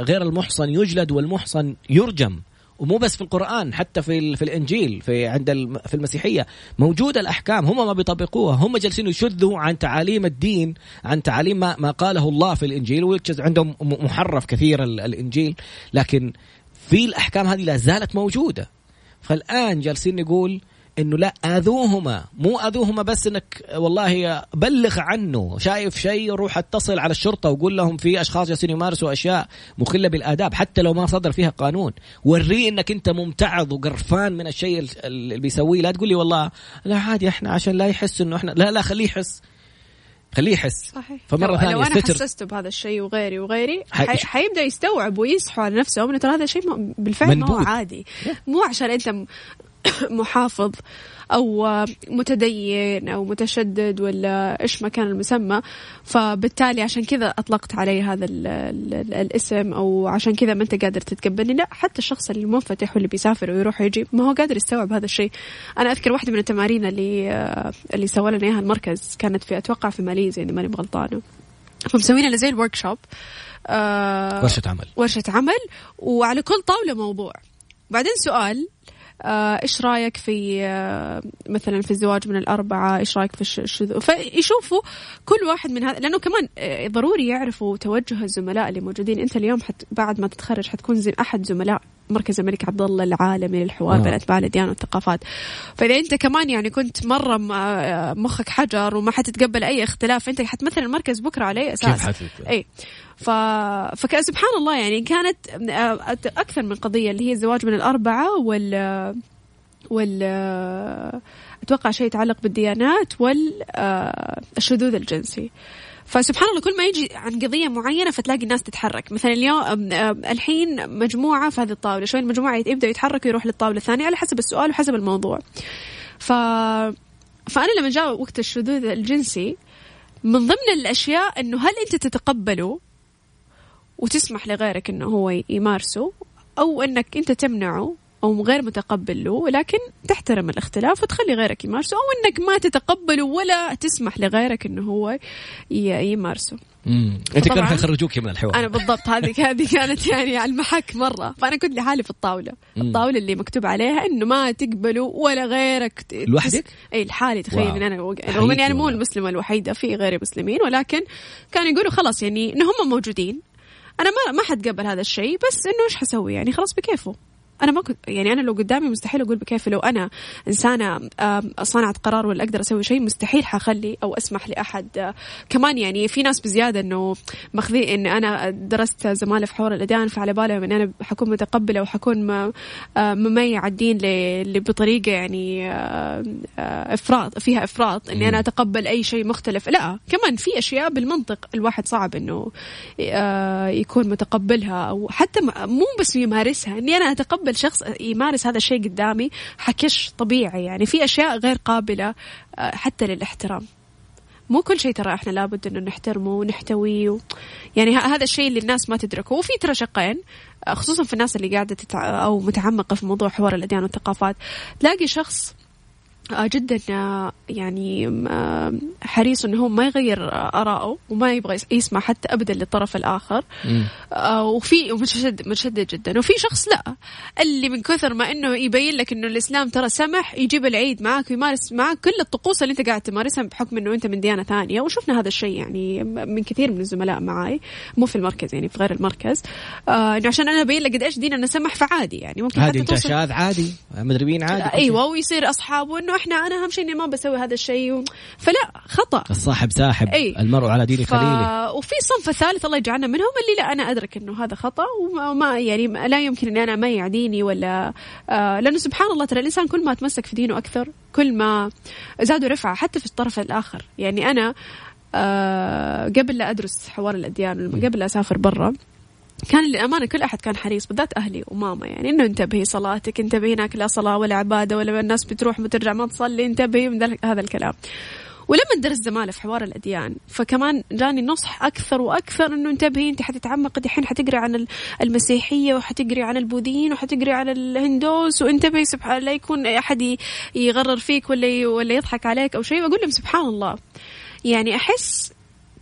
غير المحصن يجلد والمحصن يرجم. ومو بس في القرآن حتى في في الإنجيل في عند في المسيحية. موجودة الأحكام هم ما بيطبقوها. هم جالسين يشذوا عن تعاليم الدين عن تعاليم ما, ما قاله الله في is عندهم محرف كثير ال- الإنجيل. لكن في الأحكام هذه لا زالت موجودة. فالآن جالسين نقول إنه لا أذوهما مو أذوهما بس إنك والله بلغ عنه شايف شيء روح اتصل على الشرطة وقول لهم في أشخاص جالسين يمارسوا أشياء مخلة بالآداب حتى لو ما صدر فيها قانون. وريه إنك أنت ممتعض وقرفان من الشيء ال- اللي بيسويه. لا تقول لي والله لا عادي إحنا عشان لا يحس إنه إحنا لا لا خليه يحس. خليه يحس. صحيح. فمرة لو, ثانية لو أنا الستر- حسسته بهذا الشيء وغيري وغيري حي- حي... حيبدأ يستوعب ويصحوا على نفسهم انه ترى هذا الشيء بالفعل منبوذ. عادي. مو عشان أنت محافظ أو متدين أو متشدد ولا إيش ما كان المسمى. فبالتالي عشان كذا أطلقت علي هذا ال ال الاسم أو عشان كذا ما أنت قادر تتقبلني. لا حتى الشخص اللي منفتح واللي بيسافر ويروح ويجي ما هو قادر يستوعب هذا الشيء. أنا أذكر واحدة من التمارين اللي اللي سوى لنا إياها المركز. كانت في أتوقع في ماليزيا إذا ماني بغلطانة. فمسوين لنا زي الورك شوب آه ورشة عمل. ورشة عمل. وعلى كل طاولة موضوع. بعدين سؤال آه، إيش رأيك في آه، مثلا في الزواج من الأربعة؟ إيش رأيك في الش- الشذوذ فيشوفوا كل واحد من هذا لأنه كمان آه، ضروري يعرفوا توجه الزملاء اللي موجودين. أنت اليوم حت بعد ما تتخرج حتكون زي أحد زملاء مركز الملك عبد الله العالمي للحوار آه. بين أتباع الأديان والثقافات. فإذا أنت كمان يعني كنت مرة آه، مخك حجر وما حتتقبل أي اختلاف أنت حتمثل المركز بكرة على اي أساس. كيف حتت- اي ف... فكان سبحان الله يعني كانت آه، أكثر من قضية اللي هي الزواج من الأربعة وال وال أتوقع شيء يتعلق بالديانات والشذوذ الجنسي. فسبحان الله كل ما يجي عن قضية معينة فتلاقي الناس تتحرك. مثلا اليوم الحين مجموعة في هذه الطاولة شوي المجموعة يبدأ يتحرك ويروح للطاولة الثانية على حسب السؤال وحسب الموضوع. ف... فأنا لما جاء وقت الشذوذ الجنسي من ضمن الأشياء أنه هل أنت تتقبله وتسمح لغيرك أنه هو يمارسه أو أنك أنت تمنعه أو غير متقبل له ولكن تحترم الاختلاف وتخلي غيرك يمارسه أو أنك ما تتقبله ولا تسمح لغيرك أنه هو يمارسه مم. أنت. كانوا حيخرجوك من الحوار أنا بالضبط هذه هذه كانت يعني على المحك مرة فأنا كنت لحالي في الطاولة مم. الطاولة اللي مكتوب عليها إنه ما تقبلوا ولا غيرك لوحدك؟ إي لحالي تخيل. ان أنا رغم اني أنا مو والله. المسلمة الوحيدة في غير مسلمين ولكن كانوا يقولوا خلاص يعني ان هم موجودين أنا ما ما حتقبل هذا الشيء بس إنه إيش حسوي؟ يعني خلاص بكيفه. أنا ما كنت يعني أنا لو قدامي مستحيل أقول بكيفي لو أنا إنسانة صانعة قرار ولا أقدر أسوي شيء مستحيل حخلي أو أسمح لأحد. كمان يعني في ناس بزيادة إنه ماخذين إن أنا درست زمالة في حوار الأديان فعلى بالهم إن أنا حكون متقبلة وحكون آه، مميع الدين بطريقة يعني آه، آه، إفراط فيها إفراط إني أنا أتقبل أي شيء مختلف. لا كمان في أشياء بالمنطق الواحد صعب إنه يكون متقبلها أو حتى مو بس يمارسها إني أنا أتقبل شخص يمارس هذا الشيء قدامي حكش طبيعي يعني. في أشياء غير قابلة آه، حتى للاحترام. مو كل شيء ترى إحنا لابد إنه نحترمه ونحتويه و... يعني هذا الشيء اللي الناس ما تدركه. وفي ترى شقين آه، خصوصا في الناس اللي قاعدة تتع... أو متعمقة في موضوع حوار الأديان والثقافات. تلاقي شخص جدا آه، يعني آه، حريص إنه هو ما يغير آه، آراءه وما يبغى يس- يسمع حتى ابدا للطرف الآخر. آه، وفي متشدد متشدد جدا. وفي شخص لا. اللي من كثر ما إنه يبين لك إنه الإسلام ترى سمح يجيب العيد معك ويمارس معك كل الطقوس اللي أنت قاعد تمارسها بحكم إنه أنت من ديانة ثانية. وشفنا هذا الشيء يعني من كثير من الزملاء معي مو في المركز يعني في غير المركز. آه إنه عشان أنا أبين لك قد إيش ديننا سمح فعادي يعني. ممكن هذه حتى توصل عادي مدربين عادي. إيوه ويصير اصحابه انه إحنا أنا اهم شيء اني ما بسوي هذا الشيء و... فلا خطأ. الصاحب ساحب أي. المرء على دين ف... خليله. وفي صنف الثالث الله يجعلنا منهم اللي لا أنا أدرك إنه هذا خطأ وما ما- يعني لا يمكن إني أنا اميع ديني ولا آه لأنه سبحان الله ترى الإنسان كل ما تمسك في دينه أكثر كل ما زادوا رفعة حتى في الطرف الآخر. يعني أنا آه قبل لا أدرس حوار الأديان قبل لا أسافر برا كان للأمانة كل أحد كان حريص بالذات أهلي وماما يعني إنه انتبهي صلاتك انتبهي هناك لا صلاة ولا عبادة ولا الناس بتروح وترجع ما تصلي انتبهي من هذا الكلام. ولما درست زمالة في حوار الأديان فكمان جاني نصح أكثر وأكثر إنه انتبهي أنت حتتعمقي دحين حتقري عن ال- المسيحية وحتقري عن البوذيين وحتقري عن الهندوس وانتبهي سبحان لا يكون أحد ي- يغرر فيك ولا ولا يضحك عليك أو شيء وأقول لهم سبحان الله. يعني أحس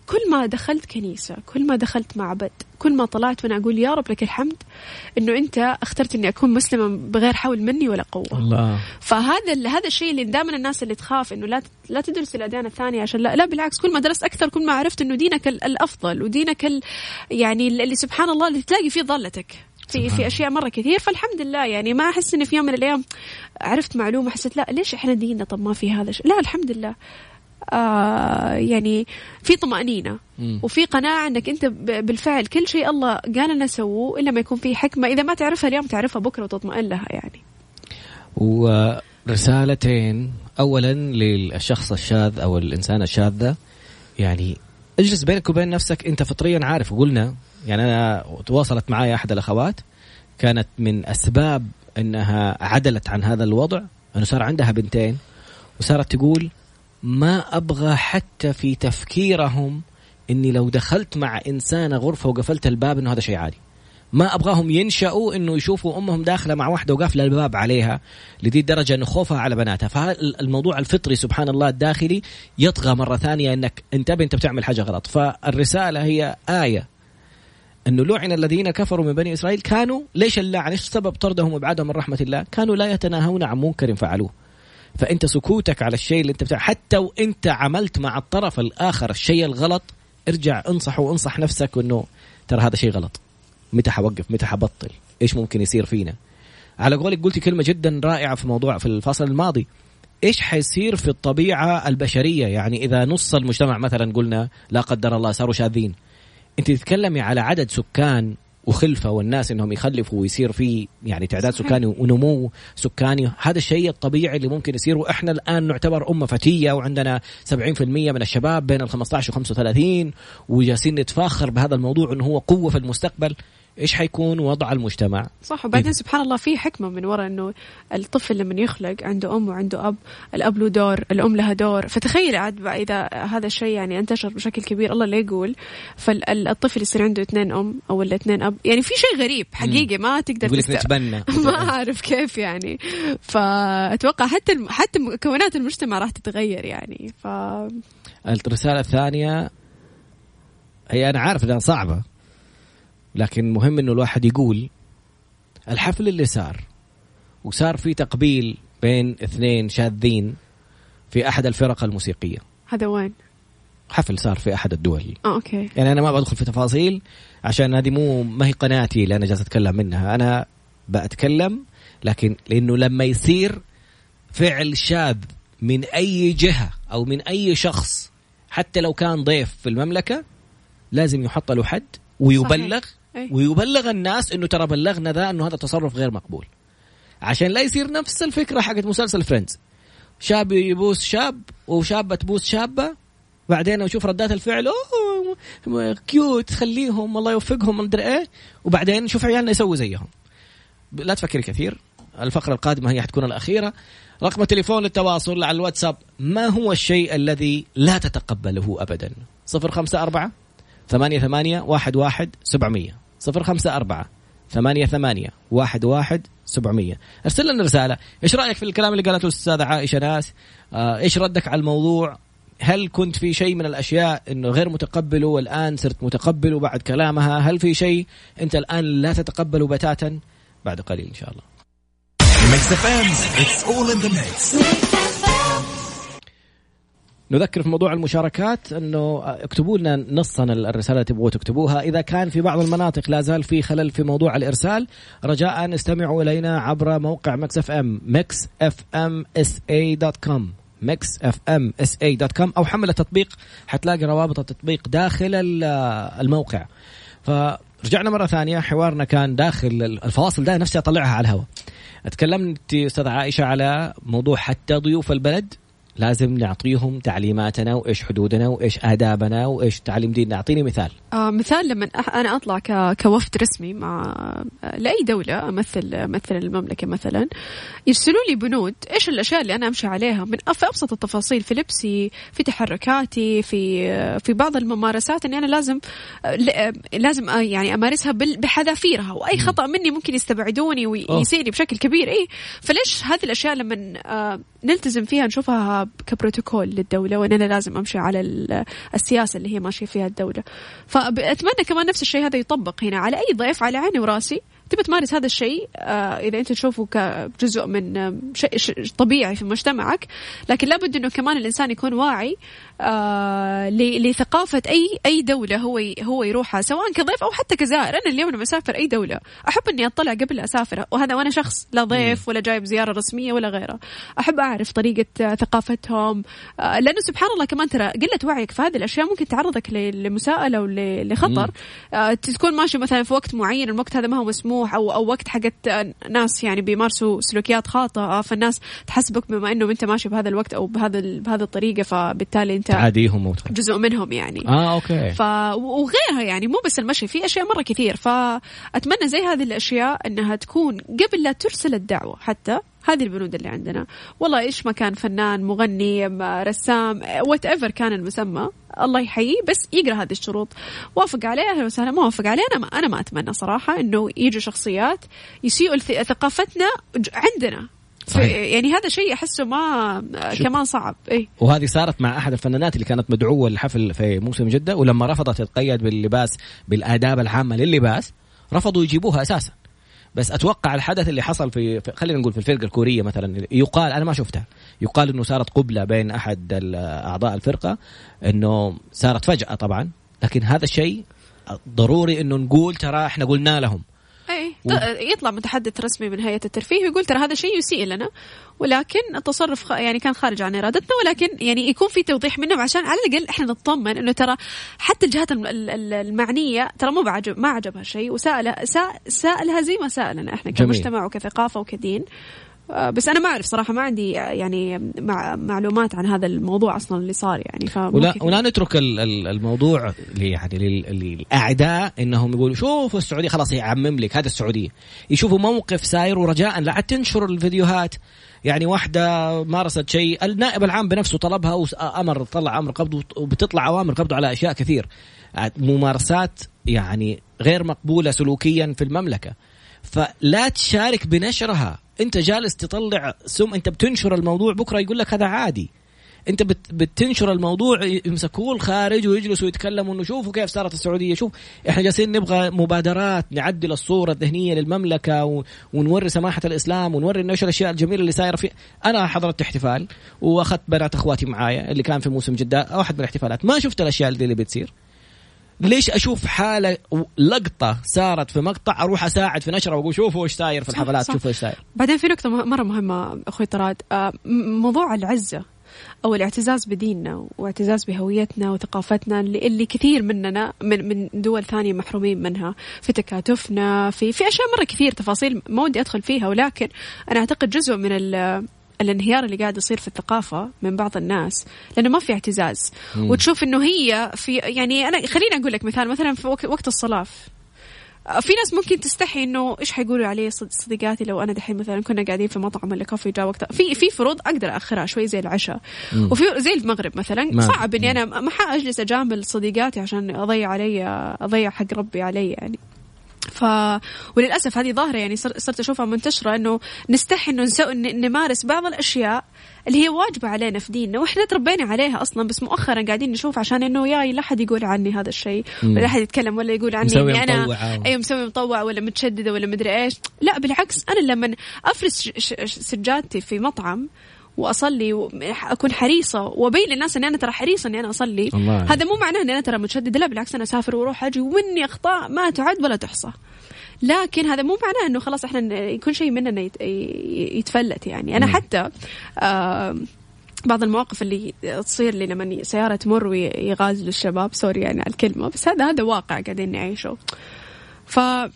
كل ما دخلت كنيسة كل ما دخلت معبد كل ما طلعت وأنا أقول يا رب لك الحمد إنه أنت اخترت إني أكون مسلمة بغير حول مني ولا قوة. الله. فهذا هذا الشيء اللي دائما الناس اللي تخاف إنه لا لا تدرس الاديان الثانية عشان لا, لا بالعكس كل ما درست أكثر كل ما عرفت إنه دينك ال- الأفضل ودينك ال يعني ال- اللي سبحان الله اللي تلاقي فيه ضالتك في في أشياء مرة كثير. فالحمد لله يعني ما أحس إني في يوم من الأيام عرفت معلومة حسيت لا ليش إحنا ديننا طب ما في هذا الشيء؟ لا الحمد لله. آه يعني في طمأنينة. وفي قناعة أنك أنت بالفعل كل شيء الله قال لنا سووه إلا ما يكون فيه حكمة. إذا ما تعرفها اليوم تعرفها بكرة وتطمئن لها يعني. ورسالتين. اولا للشخص الشاذ أو الانسانه الشاذه يعني اجلس بينك وبين نفسك. أنت فطريا عارف وقلنا يعني أنا تواصلت معي أحد الأخوات كانت من أسباب إنها عدلت عن هذا الوضع. أنه صار عندها بنتين وصارت تقول ما أبغى حتى في تفكيرهم إني لو دخلت مع انسانه غرفة وقفلت الباب إنه هذا شيء عادي ما أبغاهم ينشأوا إنه يشوفوا أمهم داخلة مع واحدة وقافلة الباب عليها لذي الدرجة إنه خوفها على بناتها فالموضوع الفطري سبحان الله الداخلي يطغى مرة ثانية إنك انتبه أنت بتعمل حاجة غلط فالرسالة هي آية إنه لعن الذين كفروا من بني إسرائيل كانوا ليش اللعن؟ إيش سبب طردهم وإبعادهم من رحمة الله؟ كانوا لا يتناهون عن منكر فعلوه. فأنت سكوتك على الشيء اللي أنت بتاع حتى وانت عملت مع الطرف الآخر الشيء الغلط ارجع انصح وانصح نفسك إنه ترى هذا شيء غلط. متى حوقف؟ متى حبطل؟ إيش ممكن يصير فينا على قولك قلتي كلمة جدا رائعة في موضوع في الفصل الماضي إيش حيصير في الطبيعة البشرية يعني إذا نص المجتمع مثلا قلنا لا قدر الله صاروا شاذين أنت تتكلمي على عدد سكان وخلفة والناس إنهم يخلفوا ويصير في يعني تعداد صحيح. سكاني ونمو سكاني. هذا الشيء الطبيعي اللي ممكن يصير. وإحنا الآن نعتبر أمة فتية وعندنا 70% من الشباب بين ال 15 و 35 وجالسين نتفاخر بهذا الموضوع إنه هو قوة في المستقبل. إيش حيكون وضع المجتمع؟ صح وبعدين إيه. سبحان الله في حكمة من وراء إنه الطفل لما يخلق عنده أم وعنده أب، الأب له دور، الأم لها دور، فتخيل عاد إذا هذا الشيء يعني انتشر بشكل كبير الله لا يقول. فالطفل يصير عنده اثنين أم أو ولا اثنين أب، يعني في شيء غريب حقيقي ما تقدر تست- نتبنى. ما أعرف كيف يعني. فأتوقع حتى الم... حتى مكونات المجتمع راح تتغير يعني. ف الرسالة الثانية هي أنا عارف إنها صعبة. لكن مهم إنه الواحد يقول الحفل اللي صار وصار في تقبيل بين اثنين شاذين في أحد الفرق الموسيقية. هذا وين؟ حفل صار في أحد الدول. آه أوكي. يعني أنا ما بدخل في تفاصيل عشان هذه مو ما هي قناتي اللي أنا جالس أتكلم منها. أنا بتكلم لكن لأنه لما يصير فعل شاذ من أي جهة أو من أي شخص حتى لو كان ضيف في المملكة لازم يحط له حد ويبلغ أي. ويبلغ الناس إنه ترى بلغنا ذا إنه هذا تصرف غير مقبول. عشان لا يصير نفس الفكرة حقت مسلسل Friends شاب يبوس شاب وشابة تبوس شابة بعدين أشوف ردات الفعل oh cute خليهم الله يوفقهم مدري إيه. وبعدين نشوف عيالنا يسووا زيهم. لا تفكري كثير الفقرة القادمة هي حتكون الأخيرة. رقم التليفون للتواصل على الواتساب ما هو الشيء الذي لا تتقبله أبدا؟ صفر خمسة أربعة ثمانية ثمانية واحد واحد سبعمية. صفر خمسة أربعة ثمانية ثمانية واحد واحد سبعمية. أرسل لنا رسالة. إيش رأيك في الكلام اللي قالته الأستاذة عائشة ناس؟ آه إيش ردك على الموضوع؟ هل كنت في شيء من الأشياء إنه غير متقبله والآن صرت متقبله بعد كلامها؟ هل في شيء أنت الآن لا تتقبله بتاتا؟ بعد قليل إن شاء الله. نذكر في موضوع المشاركات أنه اكتبوا لنا نصا الرسالة اللي تبغوا تكتبوها. إذا كان في بعض المناطق لا زال في خلل في موضوع الإرسال رجاء استمعوا إلينا عبر موقع Mix FM Mix FM SA dot com Mix FM SA dot com أو حمل التطبيق حتلاقي روابط التطبيق داخل ال- الموقع. فرجعنا مرة ثانية حوارنا كان داخل الفواصل ده نفسي أطلعها على الهواء. تكلمت أستاذ عائشة على موضوع حتى ضيوف البلد. لازم نعطيهم تعليماتنا وإيش حدودنا وإيش آدابنا وإيش تعليم ديننا. أعطيني مثال. آه مثال لما أنا أطلع ك- كوفد رسمي مع لأي دولة امثل أمثل المملكة مثلا يرسلوا لي بنود إيش الأشياء اللي أنا أمشي عليها. من في أبسط التفاصيل في لبسي في تحركاتي في في بعض الممارسات إني أنا لازم لازم آه، يعني أمارسها بحذافيرها. وأي خطأ مني ممكن يستبعدوني ويسيئني بشكل كبير. اي فليش هذه الأشياء لما آه، نلتزم فيها نشوفها كبروتوكول للدولة وإن أنا لازم أمشي على ال- السياسة اللي هي ماشية فيها الدولة. فأتمنى كمان نفس الشيء هذا يطبق هنا على أي ضيف على عيني وراسي. تبي تمارس هذا الشيء آه إذا أنت تشوفه كجزء من آه، شيء طبيعي في مجتمعك لكن لابد إنه كمان الإنسان يكون واعي آه لثقافة أي أي دولة هو هو يروحها سواء كضيف أو حتى كزائر. أنا اليوم لما أسافر أي دولة أحب إني أطلع قبل أسافر وهذا وأنا شخص لا ضيف ولا جايب زيارة رسمية ولا غيره أحب أعرف طريقة ثقافتهم لأنه سبحان الله كمان ترى قلة وعيك في هذه الأشياء ممكن تعرضك لمساءلة ولخطر. تكون ماشي مثلا في وقت معين الوقت هذا ما هو مسموح أو أو وقت حقت آه، ناس يعني بيمارسوا سلوكيات خاطئة فالناس تحسبك بما إنه أنت ماشي بهذا الوقت أو بهذا بهذه الطريقة فبالتالي أنت تعاديهم جزء منهم يعني. آه okay. ف وغيرها يعني مو بس المشي في أشياء مرة كثير. فأتمنى زي هذه الأشياء إنها تكون قبل لا ترسل الدعوة حتى هذه البنود اللي عندنا. والله إيش ما كان فنان مغني رسام whatever كان المسمى الله يحييه بس يقرأ هذه الشروط. وافق عليه أهلا وسهلا ما وافق عليه أنا ما أنا ما أتمنى صراحة إنه يجوا شخصيات يسيئوا ثقافتنا عندنا. صحيح. يعني هذا شيء أحسه ما كمان صعب. اي وهذه صارت مع أحد الفنانات اللي كانت مدعوة للحفل في موسم جدة ولما رفضت تتقيد باللباس بالآداب العامة للباس رفضوا يجيبوها أساسا. بس أتوقع الحدث اللي حصل في, خلينا نقول في الفرقة الكورية مثلا يقال أنا ما شفتها. يقال إنه صارت قبلة بين أحد أعضاء الفرقة إنه صارت فجأة طبعا. لكن هذا الشيء ضروري إنه نقول ترى إحنا قلنا لهم. اي ت- يطلع متحدث رسمي من هيئة الترفيه ويقول ترى هذا شيء يسيء لنا ولكن التصرف خ- يعني كان خارج عن إرادتنا ولكن يعني يكون في توضيح منهم عشان على الأقل إحنا نطمن إنه ترى حتى الجهات الم- ال- ال- المعنية ترى مو بعجب ما عجبها شيء وسالها سأ- سألها زي ما سألنا إحنا. كمجتمع وكثقافة وكدين بس أنا ما أعرف صراحة ما عندي آه، يعني مع معلومات عن هذا الموضوع أصلا اللي صار يعني ولا ولا نترك ال- ال- الموضوع يعني لل- للأعداء إنهم يقولوا شوفوا السعودية خلاص يعمم لك هذا السعودية. يشوفوا موقف ساير ورجاء لا تنشر الفيديوهات. يعني واحدة مارست شيء النائب العام بنفسه طلبها وأمر طلع أمر قبض وبتطلع أوامر قبض على أشياء كثير. ممارسات يعني غير مقبولة سلوكيا في المملكة. فلا تشارك بنشرها. انت جالس تطلع سم انت بتنشر الموضوع بكرة يقول لك هذا عادي انت بت بتنشر الموضوع يمسكوه الخارج ويجلسوا يتكلموا إنه شوفوا كيف صارت السعودية شوف إحنا جالسين نبغى مبادرات نعدل الصورة الذهنية للمملكة. ونوري سماحة الإسلام ونوري الناس الأشياء الجميلة اللي صايرة في أنا حضرت احتفال وأخذت بنات أخواتي معايا اللي كان في موسم جدة واحد من الاحتفالات ما شفت الأشياء اللي بتصير ليش أشوف حالة لقطة صارت في مقطع أروح أساعد في نشرة وأقول شوفوا إيش صاير في الحفلات صح. شوفوا إيش صاير بعدين في نقطة مه- مرة مهمة أخوي طراد آه، موضوع العزة أو الاعتزاز بديننا واعتزاز بهويتنا وثقافتنا اللي, اللي كثير مننا من من دول ثانية محرومين منها في تكاتفنا في في أشياء مرة كثير تفاصيل ما ودي أدخل فيها ولكن أنا أعتقد جزء من ال- الانهيار اللي قاعد يصير في الثقافة من بعض الناس لأنه ما في اعتزاز. وتشوف إنه هي في يعني أنا خليني أقول لك مثال مثلا في وقت- الصلاة. في ناس ممكن تستحي إنه إيش حيقولوا علي صد- صديقاتي؟ لو أنا دحين مثلا كنا قاعدين في مطعم ولا كافي جاء وقت في في فروض أقدر ااخرها شوي زي العشاء. وفي زي المغرب مثلا. صعب إني أنا ما حاجلس أجامل صديقاتي عشان أضيع علي أضيع حق ربي علي يعني. ف وللأسف هذه ظاهرة يعني صر- صرت أشوفها منتشرة إنه نستحي إنه نسوي ن- نمارس بعض الأشياء اللي هي واجبة علينا في ديننا وإحنا تربينا عليها أصلا بس مؤخرا قاعدين نشوف عشان إنه يا لا أحد يقول عني هذا الشيء ولا أحد يتكلم ولا يقول عني مسوي إني أنا مطوعة. أيوه مسوي مطوع ولا متشددة ولا مدري إيش لا بالعكس أنا لما افرس ش- ش- سجادتي في مطعم وأصلي وأكون حريصة وابين للناس إني أنا ترى حريصة إني أنا أصلي. الله. هذا مو معناه إني أنا ترى متشددة لا بالعكس أنا أسافر وأروح أجي ومني اخطاء ما تعد ولا تحصى. لكن هذا مو معناه إنه خلاص إحنا ن- كل شيء مننا يتفلت يعني. أنا حتى آه بعض المواقف اللي تصير لي لما سيارة تمر ويغازلوا الشباب سوري يعني على الكلمة بس هذا هذا واقع قاعدين نعيشه فعادي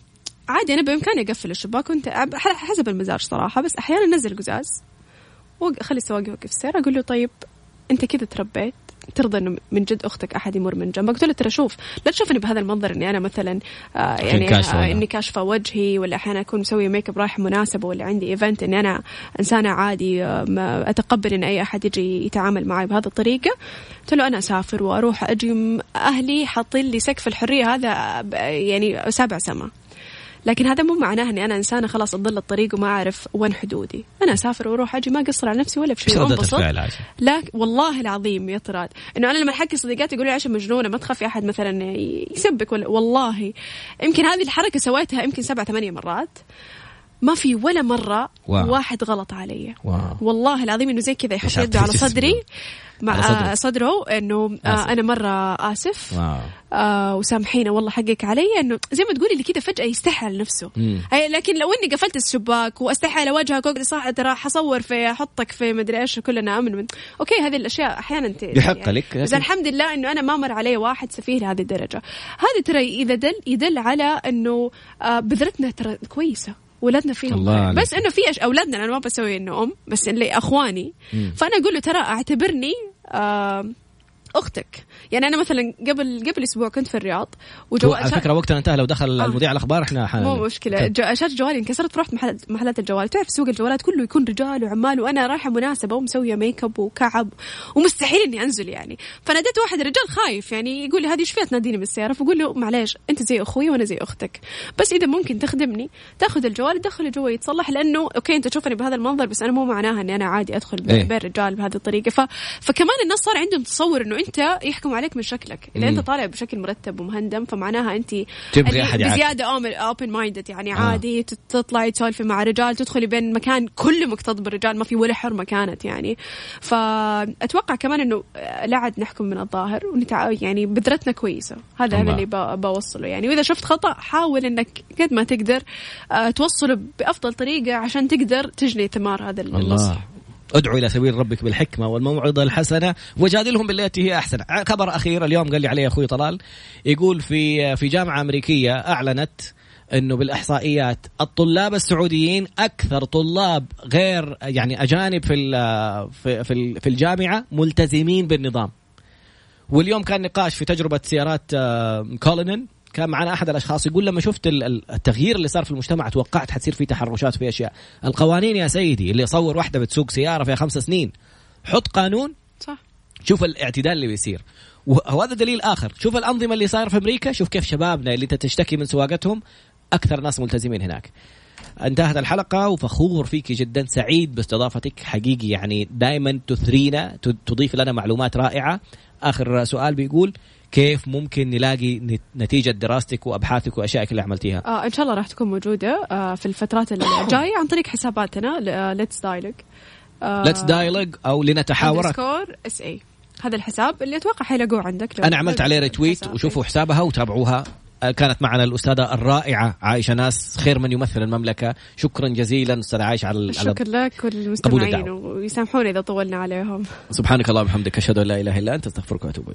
أنا بإمكاني أقفل الشباك وأنت ح- حسب المزاج صراحة بس أحيانا أنزل قزاز. وأخلي السواق يوقف السيارة أقول له طيب أنت كذا تربيت ترضى إنه من جد أختك أحد يمر من جنبك؟ قلت له ترى شوف لا تشوفني بهذا المنظر إني أنا مثلا آه يعني كاشفة آه؟ إني كاشفة وجهي ولا أحيانا أكون مسوية ميك اب رايح مناسبة ولا عندي event إني أنا إنسانة عادي آه، ما أتقبل إن أي أحد يجي يتعامل معي بهذه الطريقة. قلت له أنا أسافر وأروح أجي أهلي حاطين لي سقف الحرية هذا ب- يعني سابع سما. لكن هذا مو معناه إني أنا إنسانة خلاص اضل الطريق وما أعرف وين حدودي. أنا أسافر وأروح أجي ما اقصر على نفسي ولا في شيء عايشة؟ لا والله العظيم يا طراد. إنه أنا لما أحكي صديقاتي يقولوا لي عشان مجنونة ما تخافي أحد مثلا يسبك ولا والله. يمكن هذه الحركة سويتها يمكن سبع ثمانية مرات. ما في ولا مرة wow. واحد غلط علي. wow. والله العظيم إنه زي كذا يحط يده على صدري مع على صدرك. آه، صدره إنه. آه أنا مرة آسف. wow. آه وسامحينا والله حقك علي إنه زي ما تقولي اللي كذا فجأة يستحي على نفسه. لكن لو إني قفلت الشباك وأستحي على وجهك صح ترى حصور في أحطك في مدري إيش كلنا آمن من. أوكي هذه الأشياء أحيانا ت... يحق لك، بس الحمد لله إنه أنا ما مر علي واحد سفيه لهذه الدرجة. هذا ترى إذا دل يدل على إنه آه بذرتنا ترى كويسة. أولادنا فيهم الله. بس إنه في. أولادنا أنا ما بسوي إنه أم بس اللي إخواني فأنا أقول له ترى أعتبرني آه أختك. يعني أنا مثلا قبل قبل أسبوع كنت في الرياض وجو على فكرة وقتنا انتهى. لو دخل آه. المذيع الأخبار إحنا ح... مو مشكلة. جو- شاشة جوالي انكسرت فرحت محل محلات الجوال. تعرف سوق الجوالات كله يكون رجال وعمال وأنا رايحة مناسبة ومسوية make up وكعب ومستحيل إني أنزل يعني. فناديت واحد رجال خايف يعني يقول لي هذه إيش فيها تناديني من السيارة؟ فقول له معليش أنت زي أخوي وأنا زي أختك. بس إذا ممكن تخدمني تاخذ الجوال تدخله جوا يتصلح لأنه okay أنت تشوفني بهذا المنظر بس أنا مو معناها إني أنا عادي أدخل إيه. بين رجال بهذه الطريقة. ف... فكمان الناس صار عندهم تصور إنه انت يحكم عليك من شكلك إذا. انت طالع بشكل مرتب ومهندم فمعناها انت تبغي أحد يعاكسك. بزيادة open minded يعني آه. عادي تطلعي تسولفي مع رجال تدخلي بين مكان كله مكتظ بالرجال ما في ولا حرمة كانت يعني فأتوقع كمان إنه لا عاد نحكم من الظاهر ونتع... يعني بذرتنا كويسة هذا هذا. اللي ب- بوصله يعني وإذا شفت خطأ حاول إنك قد ما تقدر آه، توصله بأفضل طريقة عشان تقدر تجني ثمار هذا النصح ادعو إلى سبيل ربك بالحكمة والموعظة الحسنة وجادلهم بالتي هي أحسن. خبر أخير اليوم قال لي عليه أخوي طلال يقول في في جامعة أمريكية أعلنت إنه بالإحصائيات الطلاب السعوديين أكثر طلاب غير يعني أجانب في في في في الجامعة ملتزمين بالنظام. واليوم كان نقاش في تجربة سيارات آه، كولينن. كان معنا أحد الأشخاص يقول لما شفت ال- ال- التغيير اللي صار في المجتمع توقعت حتصير في تحرشات في أشياء. القوانين يا سيدي اللي يصور واحدة بتسوق سيارة فيها خمس سنين حط قانون صح. شوف الاعتدال اللي بيصير. وه- وهذا دليل آخر. شوف الأنظمة اللي صايرة في أمريكا شوف كيف شبابنا اللي انت تشتكي من سواقتهم أكثر ناس ملتزمين هناك. انتهت الحلقة وفخور فيك جدا سعيد باستضافتك. حقيقي يعني دائما تثرينا تضيف لنا معلومات رائعة. آخر سؤال بيقول كيف ممكن نلاقي نت- نتيجة دراستك وأبحاثك وأشيائك اللي عملتيها؟ آه إن شاء الله راح تكون موجودة آه في الفترات الجايه عن طريق حساباتنا Let's Dialogue Let's Dialogue أو لنتحاور score SA هذا الحساب اللي أتوقع حيلاقوه عندك أنا عملت عليه retweet. وشوفوا حسابها وتابعوها. آه، كانت معنا الأستاذة الرائعة عايشه ناس خير من يمثل المملكة. شكرا جزيلا أستاذة عايشه على شكرا لك والمستمعين. ويسامحوني إذا طولنا عليهم. سبحانك اللهم وبحمدك أشهد أن لا إله إلا أنت أستغفرك وأتوب إليك.